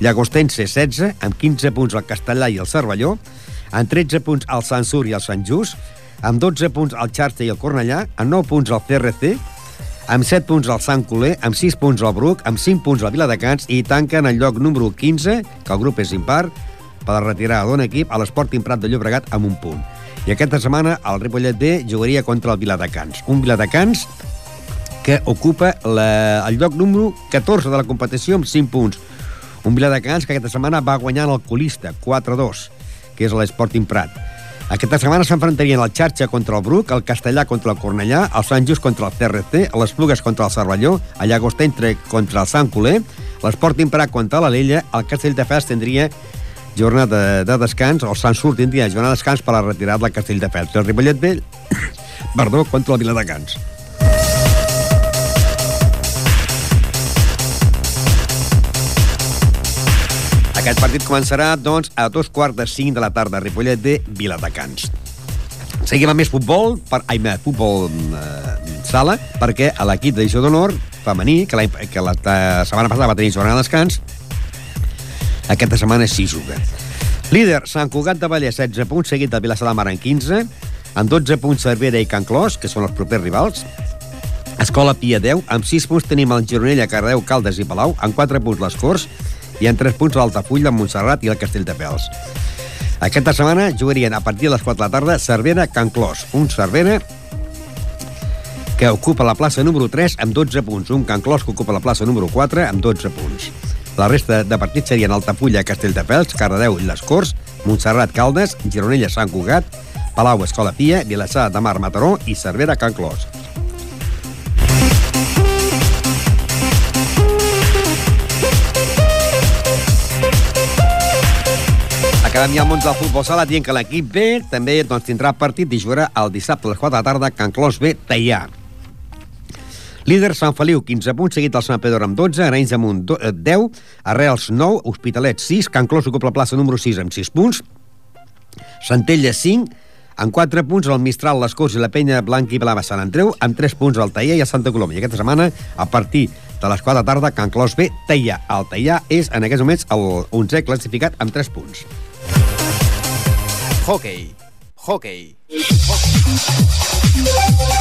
Llagostense 16, amb 15 punts el Castellà i el Cervelló, amb 13 punts el Sant Sur i el Sant Just, amb 12 punts el Xarxa i el Cornellà, amb 9 punts el CRC, amb 7 punts el Sant Coler, amb 6 punts el Bruc, amb 5 punts el Viladecans i tanquen el lloc número 15, que el grup és impar, per retirar d'un equip a l'Esporting Prat de Llobregat amb un punt. I aquesta setmana el Ripollet B jugaria contra el Viladecans. Un Viladecans que ocupa la, el lloc número 14 de la competició amb 5 punts. Un Viladecans que aquesta setmana va guanyar l'Alcolista 4-2, que és l'Sporting Prat. Aquesta setmana s'enfrontarien el Xarxa contra el Bruc, el Castellà contra el Cornellà, el Sant Just contra el CRC, les Plugues contra el Cervelló, el Llagostentre contra el Sant Coler, l'Sporting Prat contra l'Alella, el Castelldefels tindria jornada de, descans, o i Sortint tindrà jornada de descans per la retirada del Castell de Pels. El Ripollet Vell, perdó, contra la Vila de Cans. Aquest partit començarà, doncs, a dos quarts de cinc de la tarda Ripollet de Viladecans. Seguim amb més futbol, per, ai, més futbol eh, sala, perquè a l'equip d'edició d'honor femení, que la, que la, la setmana passada va tenir jornada de descans, aquesta setmana sí juga. Líder, Sant Cugat de Vallès, 16 punts, seguit de Vilassar de Mar en 15, amb 12 punts Cervera i Can Clos, que són els propers rivals. Escola Pia 10, amb 6 punts tenim el Gironella, Cardeu, Caldes i Palau, amb 4 punts les Corts, i en 3 punts l'Altafulla, Montserrat i el Castell de Pels. Aquesta setmana jugarien a partir de les 4 de la tarda Cervera, Can Clos. Un Cervera que ocupa la plaça número 3 amb 12 punts. Un Can Clos que ocupa la plaça número 4 amb 12 punts. La resta de partits serien Altafulla, Castelldefels, Cardedeu i les Corts, Montserrat, Caldes, Gironella, Sant Cugat, Palau, Escola Pia, Vilassar de Mar, Mataró i Cervera, Can Clos. Acabem ja al món del futbol sala dient que l'equip B també doncs, tindrà partit i jugarà el dissabte a les 4 de la tarda Can Clos B, Teià. Líder Sant Feliu, 15 punts, seguit el Sant Pedro amb 12, Arenys de Munt 10, Arrels 9, Hospitalet 6, Can Clos ocupa la plaça número 6 amb 6 punts, Centella 5, amb 4 punts el Mistral, les Corts i la Penya Blanca i Blava Sant Andreu, amb 3 punts el Teià i el Santa Coloma. I aquesta setmana, a partir de les 4 de tarda, Can Clos B, Teià. El Teià és, en aquests moments, el 11è classificat amb 3 punts. Hockey. Hockey.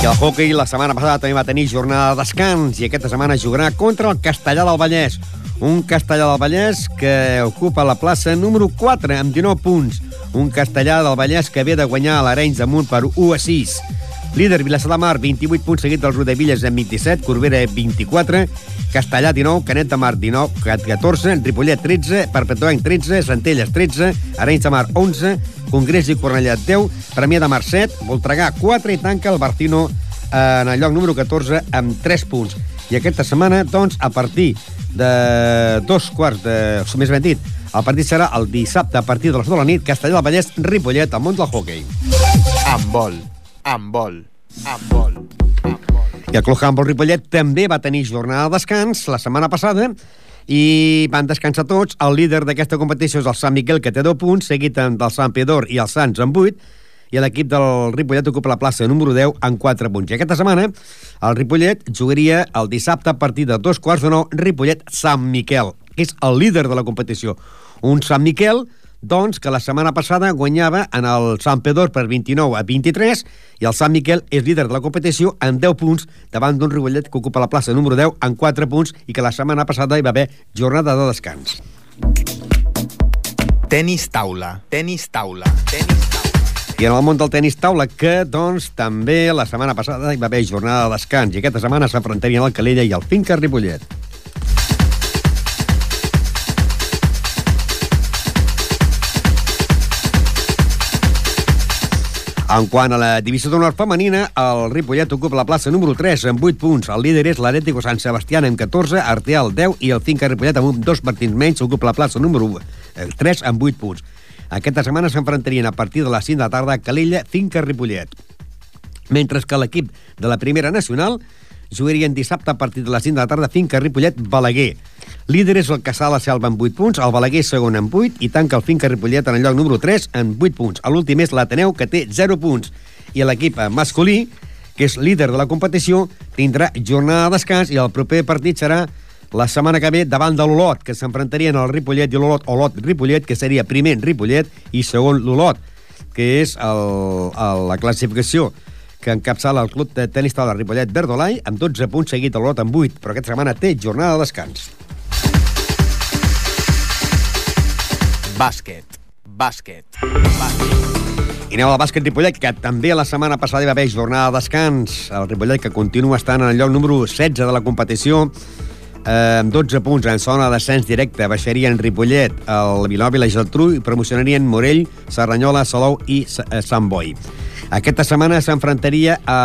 I el hockey la setmana passada també va tenir jornada de descans i aquesta setmana jugarà contra el Castellà del Vallès. Un Castellà del Vallès que ocupa la plaça número 4 amb 19 punts. Un Castellà del Vallès que ve de guanyar l'Arenys amunt per 1 a 6. Líder Vilassar de Mar, 28 punts, seguit del Rodavilles amb 27, Corbera 24, Castellà 19, Canet de Mar 19, 14, Ripollet 13, Perpetuenc 13, Centelles 13, Arenys de Mar 11, Congrés i Cornellà 10, Premià de Mar 7, Voltregà 4 i tanca el Bartino en el lloc número 14 amb 3 punts. I aquesta setmana, doncs, a partir de dos quarts de... Més ben dit, el partit serà el dissabte a partir de les 2 de la nit, Castellà del Vallès, Ripollet, al món del hockey. Amb vol. Amb vol. Amb vol. I el Club Handball Ripollet també va tenir jornada de descans la setmana passada i van descansar tots. El líder d'aquesta competició és el Sant Miquel, que té 2 punts, seguit del Sant Pedor i el Sants amb 8, i l'equip del Ripollet ocupa la plaça número 10 amb 4 punts. I aquesta setmana el Ripollet jugaria el dissabte a partir de dos quarts de nou Ripollet-Sant Miquel, que és el líder de la competició. Un Sant Miquel doncs que la setmana passada guanyava en el Sant Pedor per 29 a 23 i el Sant Miquel és líder de la competició amb 10 punts davant d'un Ripollet que ocupa la plaça número 10 amb 4 punts i que la setmana passada hi va haver jornada de descans. Tenis taula. Tenis taula. Tenis taula. I en el món del tenis taula, que doncs també la setmana passada hi va haver jornada de descans i aquesta setmana s'enfrontarien el Calella i el Finca Ripollet. En quant a la divisió d'honor femenina, el Ripollet ocupa la plaça número 3 amb 8 punts. El líder és l'Atlético San Sebastián amb 14, Arteal 10 i el Finca Ripollet amb dos partits menys ocupa la plaça número 3 amb 8 punts. Aquesta setmana s'enfrontarien a partir de les 5 de la tarda Calella, Finca Ripollet. Mentre que l'equip de la primera nacional jugarien dissabte a partir de les 5 de la tarda Finca Ripollet Balaguer. Líder és el Caçà la Selva amb 8 punts, el Balaguer segon amb 8 i tanca el Finca Ripollet en el lloc número 3 amb 8 punts. A l'últim és l'Ateneu que té 0 punts i l'equip masculí, que és líder de la competició, tindrà jornada de descans i el proper partit serà la setmana que ve davant de l'Olot, que s'enfrontarien el Ripollet i l'Olot, Olot-Ripollet, que seria primer Ripollet i segon l'Olot, que és el, el, la classificació que encapçala el club de tenis taula Ripollet Verdolai amb 12 punts seguit l'Olot amb 8, però aquesta setmana té jornada de descans. Bàsquet. Bàsquet. Bàsquet. I anem al bàsquet Ripollet, que també la setmana passada hi va haver jornada de descans. El Ripollet, que continua estant en el lloc número 16 de la competició, eh, amb 12 punts en zona de descens directe, baixarien Ripollet, el Vilanova i la Geltrú i promocionarien Morell, Serranyola, Salou i eh, Sant Boi. Aquesta setmana s'enfrontaria a,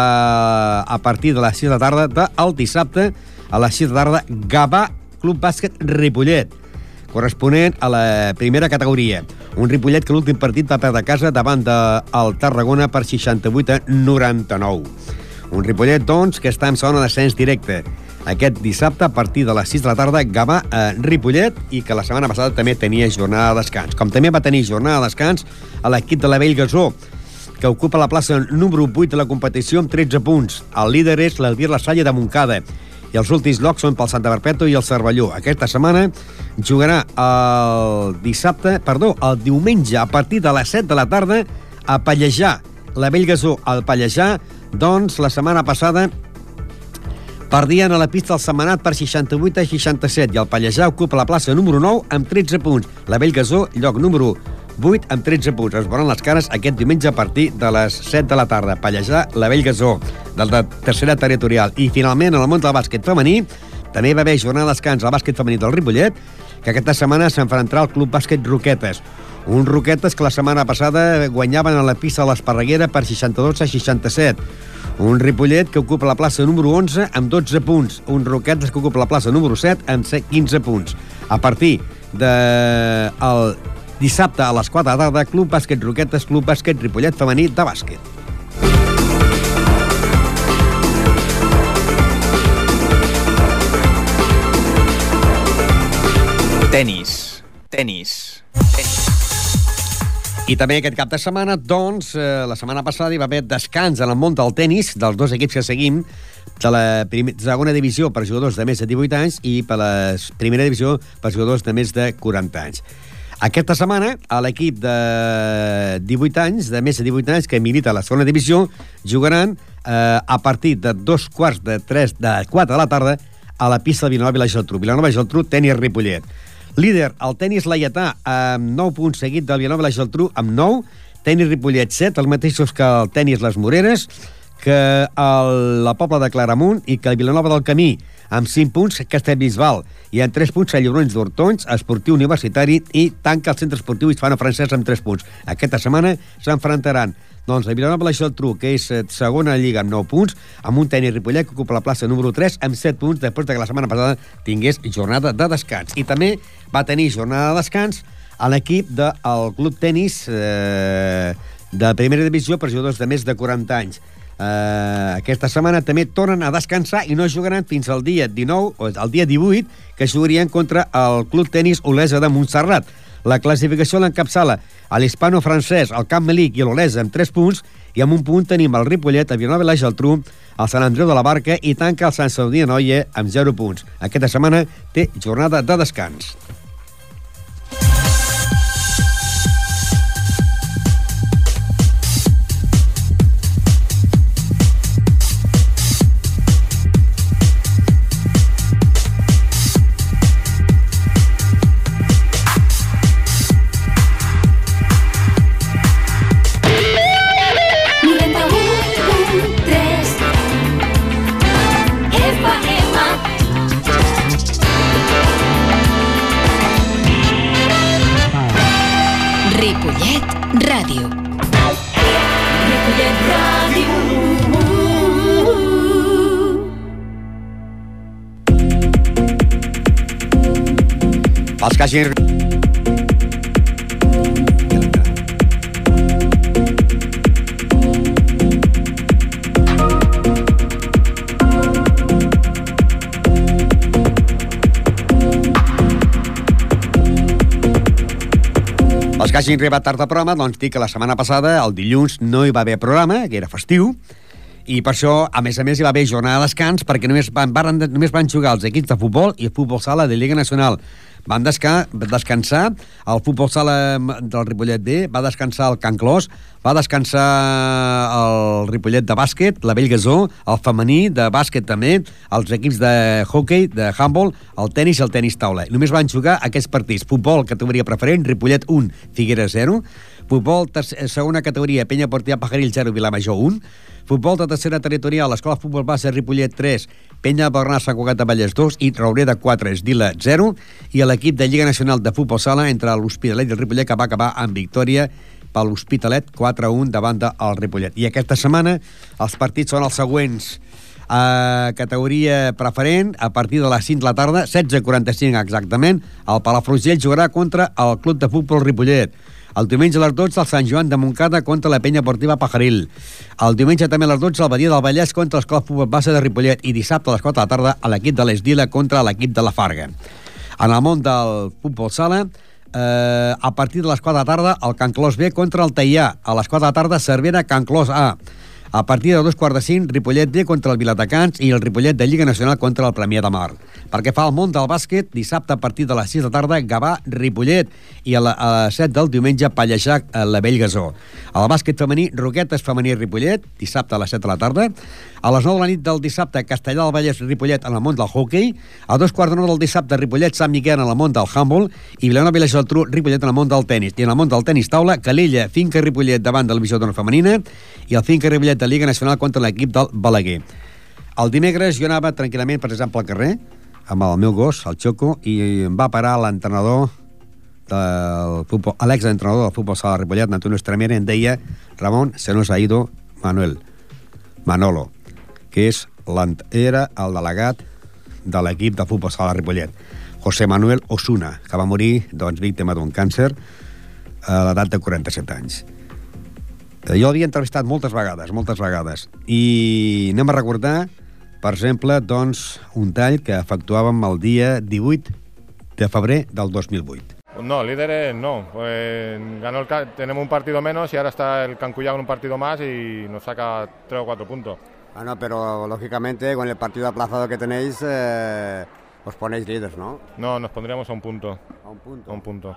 a partir de les 6 de tarda del dissabte a les 6 de tarda Gavà Club Bàsquet Ripollet corresponent a la primera categoria. Un Ripollet que l'últim partit va perdre a casa davant del Tarragona per 68 a 99. Un Ripollet, doncs, que està en zona d'ascens directe. aquest dissabte a partir de les 6 de la tarda Gavà a Ripollet i que la setmana passada també tenia jornada de descans. Com també va tenir jornada de descans a l'equip de la Vell Gasó, que ocupa la plaça número 8 de la competició amb 13 punts. El líder és l'Albir La Salle de Montcada i els últims llocs són pel Santa Perpètua i el Cervelló. Aquesta setmana jugarà el dissabte, perdó, el diumenge a partir de les 7 de la tarda a Pallejà. La Bellgasó al Pallejà, doncs la setmana passada perdien a la pista el Setmanat per 68 a 67 i el Pallejà ocupa la plaça número 9 amb 13 punts. La Bellgasó, lloc número 8 amb 13 punts. Es veuran les cares aquest diumenge a partir de les 7 de la tarda. Pallejà, la Bellgasó, del de tercera territorial. I finalment, en el món del bàsquet femení, també va haver jornada de descans al bàsquet femení del Ripollet, que aquesta setmana s'enfrontarà al Club Bàsquet Roquetes. Uns Roquetes que la setmana passada guanyaven a la pista de l'Esparreguera per 62 a 67. Un Ripollet que ocupa la plaça número 11 amb 12 punts. Un Roquetes que ocupa la plaça número 7 amb 15 punts. A partir de el dissabte a les 4 de tarda, Club Bàsquet Roquetes, Club Bàsquet Ripollet Femení de bàsquet. Tenis. Tenis. I també aquest cap de setmana, doncs, eh, la setmana passada hi va haver descans en el món del tennis dels dos equips que seguim, de la primer, segona divisió per jugadors de més de 18 anys i per la primera divisió per jugadors de més de 40 anys. Aquesta setmana, a l'equip de 18 anys, de més de 18 anys, que milita a la segona divisió, jugaran eh, a partir de dos quarts de 3, de 4 de la tarda a la pista de Vilanova i la Geltrú. Vilanova i Geltrú, tenis Ripollet. Líder, el tenis Laietà, amb 9 punts seguit del Vilanova i la Geltrú, amb 9. Tenis Ripollet, 7, els mateixos que el tenis Les Moreres, que el, la Pobla de Claramunt i que el Vilanova del Camí, amb 5 punts, Castellbisbal, i amb 3 punts, a Llobrons d'Hortons, Esportiu Universitari, i tanca el centre esportiu hispano-francès amb 3 punts. Aquesta setmana s'enfrontaran doncs el Vilanova la Geltrú, que és eh, segona lliga amb 9 punts, amb un tenis Ripollet que ocupa la plaça número 3 amb 7 punts després de que la setmana passada tingués jornada de descans. I també va tenir jornada de descans a l'equip del Club Tenis eh, de primera divisió per jugadors de més de 40 anys. Uh, aquesta setmana també tornen a descansar i no jugaran fins al dia 19 o el dia 18 que jugarien contra el Club Tenis Olesa de Montserrat. La classificació l'encapçala a l'hispano-francès, el Camp Melic i l'Olesa amb 3 punts i amb un punt tenim el Ripollet, el Vilanova i la Geltrú, el Sant Andreu de la Barca i tanca el Sant de Noia amb 0 punts. Aquesta setmana té jornada de descans. Els que hagin... Els que hagin arribat tard al programa, doncs dic que la setmana passada, el dilluns, no hi va haver programa, que era festiu, i per això, a més a més, hi va haver jornada de descans perquè només van, van, només van jugar els equips de futbol i el futbol sala de Lliga Nacional. Van desca descansar el futbol sala del Ripollet B, va descansar el Can Clos, va descansar el Ripollet de bàsquet, la Bellgasó, el femení de bàsquet també, els equips de hockey, de handball, el tennis i el tennis taula. Només van jugar aquests partits. Futbol, categoria preferent, Ripollet 1, Figueres 0. Futbol, segona categoria, Penya Portia Pajaril 0, Vilamajor 1. Futbol de tercera territorial, Escola Futbol Base Ripollet 3, Penya Bernat Sant Cugat de Vallès 2 i Raureda 4, Esdila 0. I l'equip de Lliga Nacional de Futbol Sala entre l'Hospitalet i el Ripollet que va acabar amb victòria per l'Hospitalet 4-1 davant del Ripollet. I aquesta setmana els partits són els següents a categoria preferent a partir de les 5 de la tarda, 16.45 exactament, el Palafrugell jugarà contra el Club de Futbol Ripollet. El diumenge a les 12, el Sant Joan de Montcada contra la penya portiva Pajaril. El diumenge també a les 12, el Badia del Vallès contra l'Escola Base de Ripollet. I dissabte a les 4 de la tarda, a l'equip de l'Esdila contra l'equip de la Farga. En el món del futbol sala, eh, a partir de les 4 de la tarda, el Can Clos B contra el Teià. A les 4 de la tarda, Cervera, Can Clos A. A partir de dos quarts de cinc, Ripollet B contra el Vilatacans i el Ripollet de Lliga Nacional contra el Premià de Mar. Perquè fa el món del bàsquet, dissabte a partir de les 6 de tarda, Gavà, Ripollet, i a, la, a les 7 del diumenge, Pallejac, a la Vell Gasó. Al bàsquet femení, Roquetes femení Ripollet, dissabte a les 7 de la tarda. A les 9 de la nit del dissabte, Castellà del Vallès, Ripollet, en el món del hockey. A dos quarts de 9 del dissabte, Ripollet, Sant Miquel, en el món del handball. I Vilanova i la Geltrú, Ripollet, en el món del tennis. I en el món del tennis taula, Calella, Finca Ripollet, davant de la divisió d'honor femenina, i el Finca Ripollet de Lliga Nacional contra l'equip del Balaguer. El dimecres jo anava tranquil·lament, per exemple, al carrer, amb el meu gos, el Xoco, i em va parar l'entrenador del futbol, l'exentrenador del futbol sala de Ripollet, Antonio Estremera, em deia Ramon, se nos ha ido Manuel, Manolo, que és era el delegat de l'equip de futbol sala de Ripollet, José Manuel Osuna, que va morir doncs, víctima d'un càncer a l'edat de 47 anys. Eh, Jo l'havia entrevistat moltes vegades, moltes vegades, i anem a recordar, per exemple, doncs, un tall que efectuàvem el dia 18 de febrer del 2008. No, líderes no. Pues ganó el, tenemos un partido menos y ahora está el Cancuyá con un partido más y nos saca tres o cuatro puntos. Bueno, pero lógicamente con el partido aplazado que tenéis, eh, os ponéis líderes, ¿no? No, nos pondríamos a un punto. A un punto. A un punto.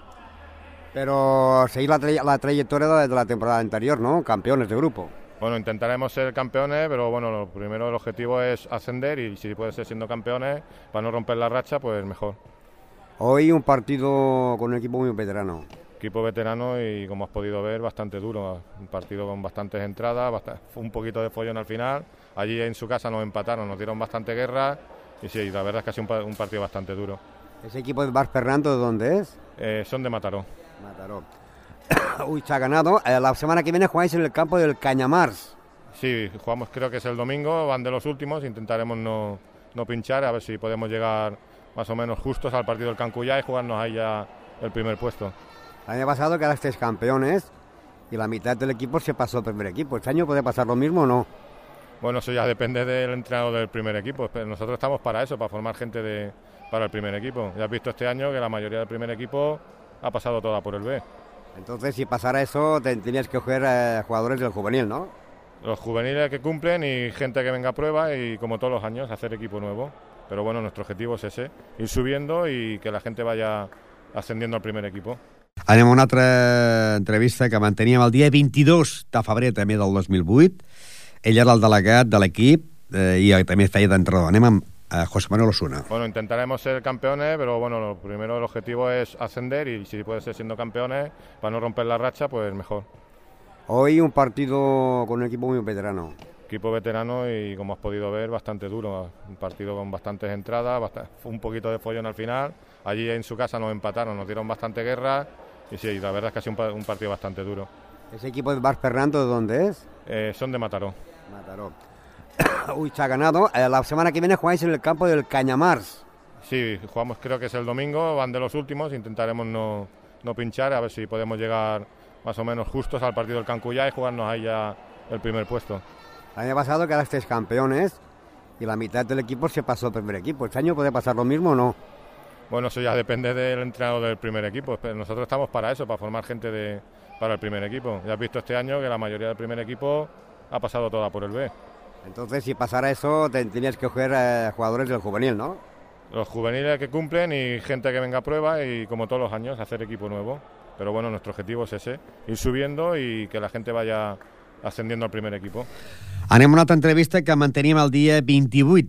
Pero seguís la, tra- la trayectoria de la temporada anterior, ¿no? Campeones de grupo. Bueno, intentaremos ser campeones, pero bueno, lo primero el objetivo es ascender y si puede ser siendo campeones, para no romper la racha, pues mejor. Hoy un partido con un equipo muy veterano. Equipo veterano y como has podido ver, bastante duro. Un partido con bastantes entradas, un poquito de follón al final. Allí en su casa nos empataron, nos dieron bastante guerra y sí, la verdad es que ha sido un partido bastante duro. ¿Ese equipo de Bar Fernando de dónde es? Eh, son de Mataró. Mataró. Uy, se ha ganado. Eh, la semana que viene jugáis en el campo del Cañamars. Sí, jugamos creo que es el domingo, van de los últimos, intentaremos no, no pinchar, a ver si podemos llegar más o menos justos al partido del Cancuyá y jugarnos ahí ya el primer puesto. El año pasado quedasteis campeones y la mitad del equipo se pasó al primer equipo. ¿Este año puede pasar lo mismo o no? Bueno, eso ya depende del entrenador del primer equipo, nosotros estamos para eso, para formar gente de, para el primer equipo. Ya has visto este año que la mayoría del primer equipo ha pasado toda por el B. Entonces, si pasara eso, te- tenías que coger eh, jugadores del juvenil, ¿no? Los juveniles que cumplen y gente que venga a prueba y como todos los años hacer equipo nuevo. Pero bueno, nuestro objetivo es ese, ir subiendo y que la gente vaya ascendiendo al primer equipo. Anem a una altra entrevista que manteníem el dia 22 de febrer també del 2008. Ell era el delegat de l'equip eh, i també feia d'entrenador. Anem amb eh, José Manuel Osuna. Bueno, intentaremos ser campeones, pero bueno, lo primero el objetivo es ascender y si puede ser siendo campeones, para no romper la racha, pues mejor. Hoy un partido con un equipo muy veterano. Equipo veterano y como has podido ver, bastante duro. Un partido con bastantes entradas, bast- un poquito de follón al final. Allí en su casa nos empataron, nos dieron bastante guerra y sí, la verdad es que ha sido un partido bastante duro. ¿Ese equipo de Bar Fernando de dónde es? Eh, son de Mataró. Mataró. Uy, se ha ganado. Eh, la semana que viene jugáis en el campo del Cañamars. Sí, jugamos creo que es el domingo, van de los últimos, intentaremos no, no pinchar, a ver si podemos llegar más o menos justos al partido del Cancuyá y jugarnos ahí ya el primer puesto. El año pasado quedasteis campeones y la mitad del equipo se pasó al primer equipo. ¿Este año puede pasar lo mismo o no? Bueno, eso ya depende del entrenador del primer equipo, pero nosotros estamos para eso, para formar gente de, para el primer equipo. Ya has visto este año que la mayoría del primer equipo ha pasado toda por el B. Entonces, si pasara eso, te- tenías que coger eh, jugadores del juvenil, ¿no? Los juveniles que cumplen y gente que venga a prueba y como todos los años hacer equipo nuevo. Pero bueno, nuestro objetivo es ese, ir subiendo y que la gente vaya ascendiendo al primer equipo. Anem a una altra entrevista que manteníem el dia 28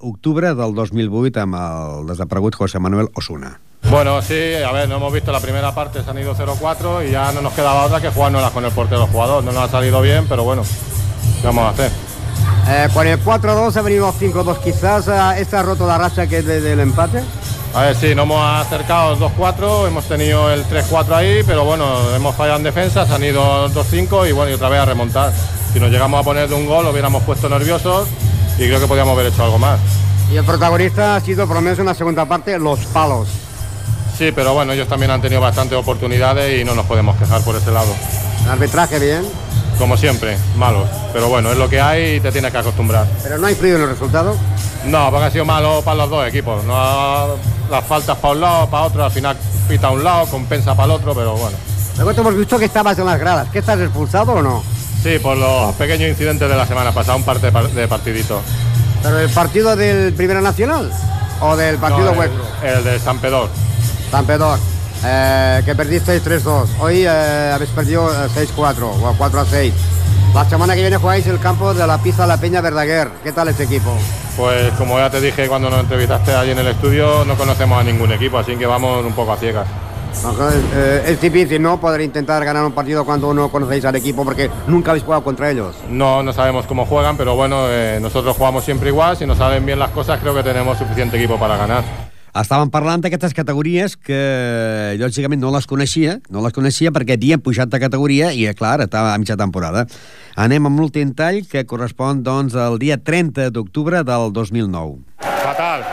d'octubre del 2008 amb el desaparegut José Manuel Osuna. Bueno, sí, a ver, no hemos visto la primera parte, se han ido 0-4 y ya no nos quedaba otra que jugárnoslas con el portero jugador. No nos ha salido bien, pero bueno, ¿qué vamos a hacer? Eh, con el 4-2 ha venido 5-2 quizás. eh, ¿Esta ha roto la racha que es de- del empate? A ver, sí, nos hemos acercado 2-4, hemos tenido el 3-4 ahí, pero bueno, hemos fallado en defensa, se han ido 2-5 y bueno, y otra vez a remontar. Si nos llegamos a poner de un gol, lo hubiéramos puesto nerviosos y creo que podíamos haber hecho algo más. Y el protagonista ha sido, por lo menos en la segunda parte, los palos. Sí, pero bueno, ellos también han tenido bastantes oportunidades y no nos podemos quejar por ese lado. El arbitraje bien, Como siempre, malos. Pero bueno, es lo que hay y te tienes que acostumbrar. pero no ha influido en los resultados. No, porque ha sido malo para los dos equipos. No ha- las faltas para un lado, para otro, al final pita a un lado, compensa para el otro, pero bueno. Luego te hemos visto que estabas en las gradas. ¿Qué estás expulsado o no? Sí, por los pequeños incidentes de la semana pasada, un par de, par- de partiditos. ¿Pero el partido del Primera Nacional o del partido No, el- vuestro? El de San Pedor. San Pedro, eh, que perdisteis 3-2. Hoy eh, habéis perdido eh, 6-4 o 4-6. La semana que viene jugáis el campo de la pista La Peña Verdaguer. ¿Qué tal este equipo? Pues como ya te dije cuando nos entrevistaste allí en el estudio, no conocemos a ningún equipo, así que vamos un poco a ciegas. Eh, es difícil, ¿no? Poder intentar ganar un partido cuando no conocéis al equipo porque nunca habéis jugado contra ellos. No, no sabemos cómo juegan, pero bueno, eh, nosotros jugamos siempre igual, si nos salen bien las cosas creo que tenemos suficiente equipo para ganar. Estàvem parlant d'aquestes categories que, lògicament, no les coneixia, no les coneixia perquè havien pujat de categoria i, eh, clar, estava a mitja temporada. Anem amb l'últim tall, que correspon, doncs, al dia 30 d'octubre del 2009. Fatal.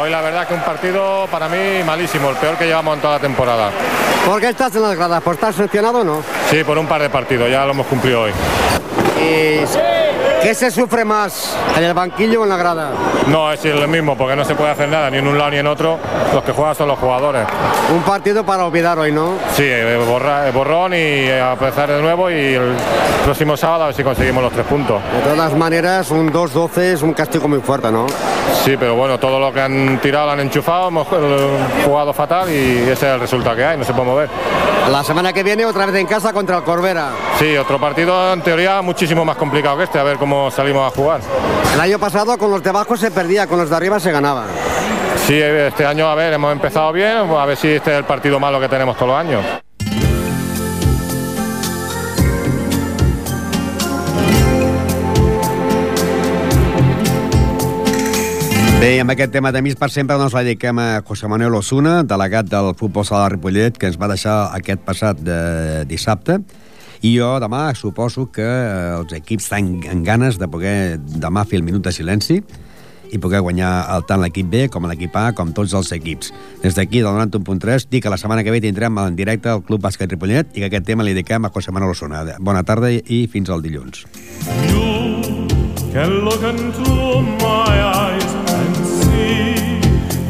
Hoy la verdad que un partido para mí malísimo, el peor que llevamos en toda la temporada. ¿Por qué estás en las gradas? ¿Por estar sancionado o no? Sí, por un par de partidos, ya lo hemos cumplido hoy. ¿Y qué se sufre más? ¿En el banquillo o en la grada? No, es lo mismo, porque no se puede hacer nada, ni en un lado ni en otro. Los que juegan son los jugadores. Un partido para olvidar hoy, ¿no? Sí, eh, borra- eh, borrón y eh, a empezar de nuevo y el próximo sábado a ver si conseguimos los tres puntos. De todas maneras, un 2-12 es un castigo muy fuerte, ¿no? Sí, pero bueno, todo lo que han tirado lo han enchufado, hemos jugado fatal y ese es el resultado que hay, no se puede mover. La semana que viene otra vez en casa contra el Corbera. Sí, otro partido en teoría muchísimo más complicado que este, a ver cómo salimos a jugar. El año pasado con los de abajo se perdía, con los de arriba se ganaba. Sí, este año, a ver, hemos empezado bien, a ver si este es el partido malo que tenemos todos los años. Bé, amb aquest tema de Mis per sempre doncs la dediquem a José Manuel Osuna, delegat del futbol sala de Ripollet, que ens va deixar aquest passat de dissabte. I jo demà suposo que eh, els equips estan en ganes de poder demà fer el minut de silenci i poder guanyar el, tant l'equip B com l'equip A, com tots els equips. Des d'aquí, del 91.3, dic que la setmana que ve tindrem en directe el Club Bàsquet Ripollet i que aquest tema li dediquem a José Manuel Osuna. Bona tarda i fins al dilluns. can look into my eyes and see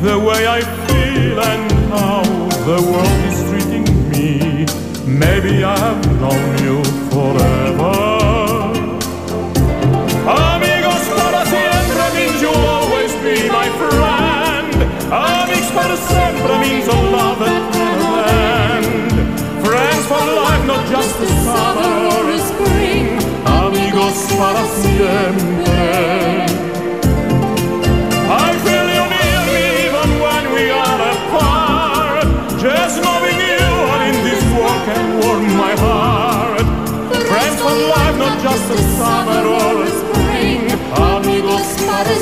the way I feel and how the world. Maybe I have known you forever. Amigos para siempre means you'll always be my friend. Amigos para siempre means a love that never end. Friends for life, not just the summer or the spring. Amigos para siempre. Just a summer or a spring. Amigos para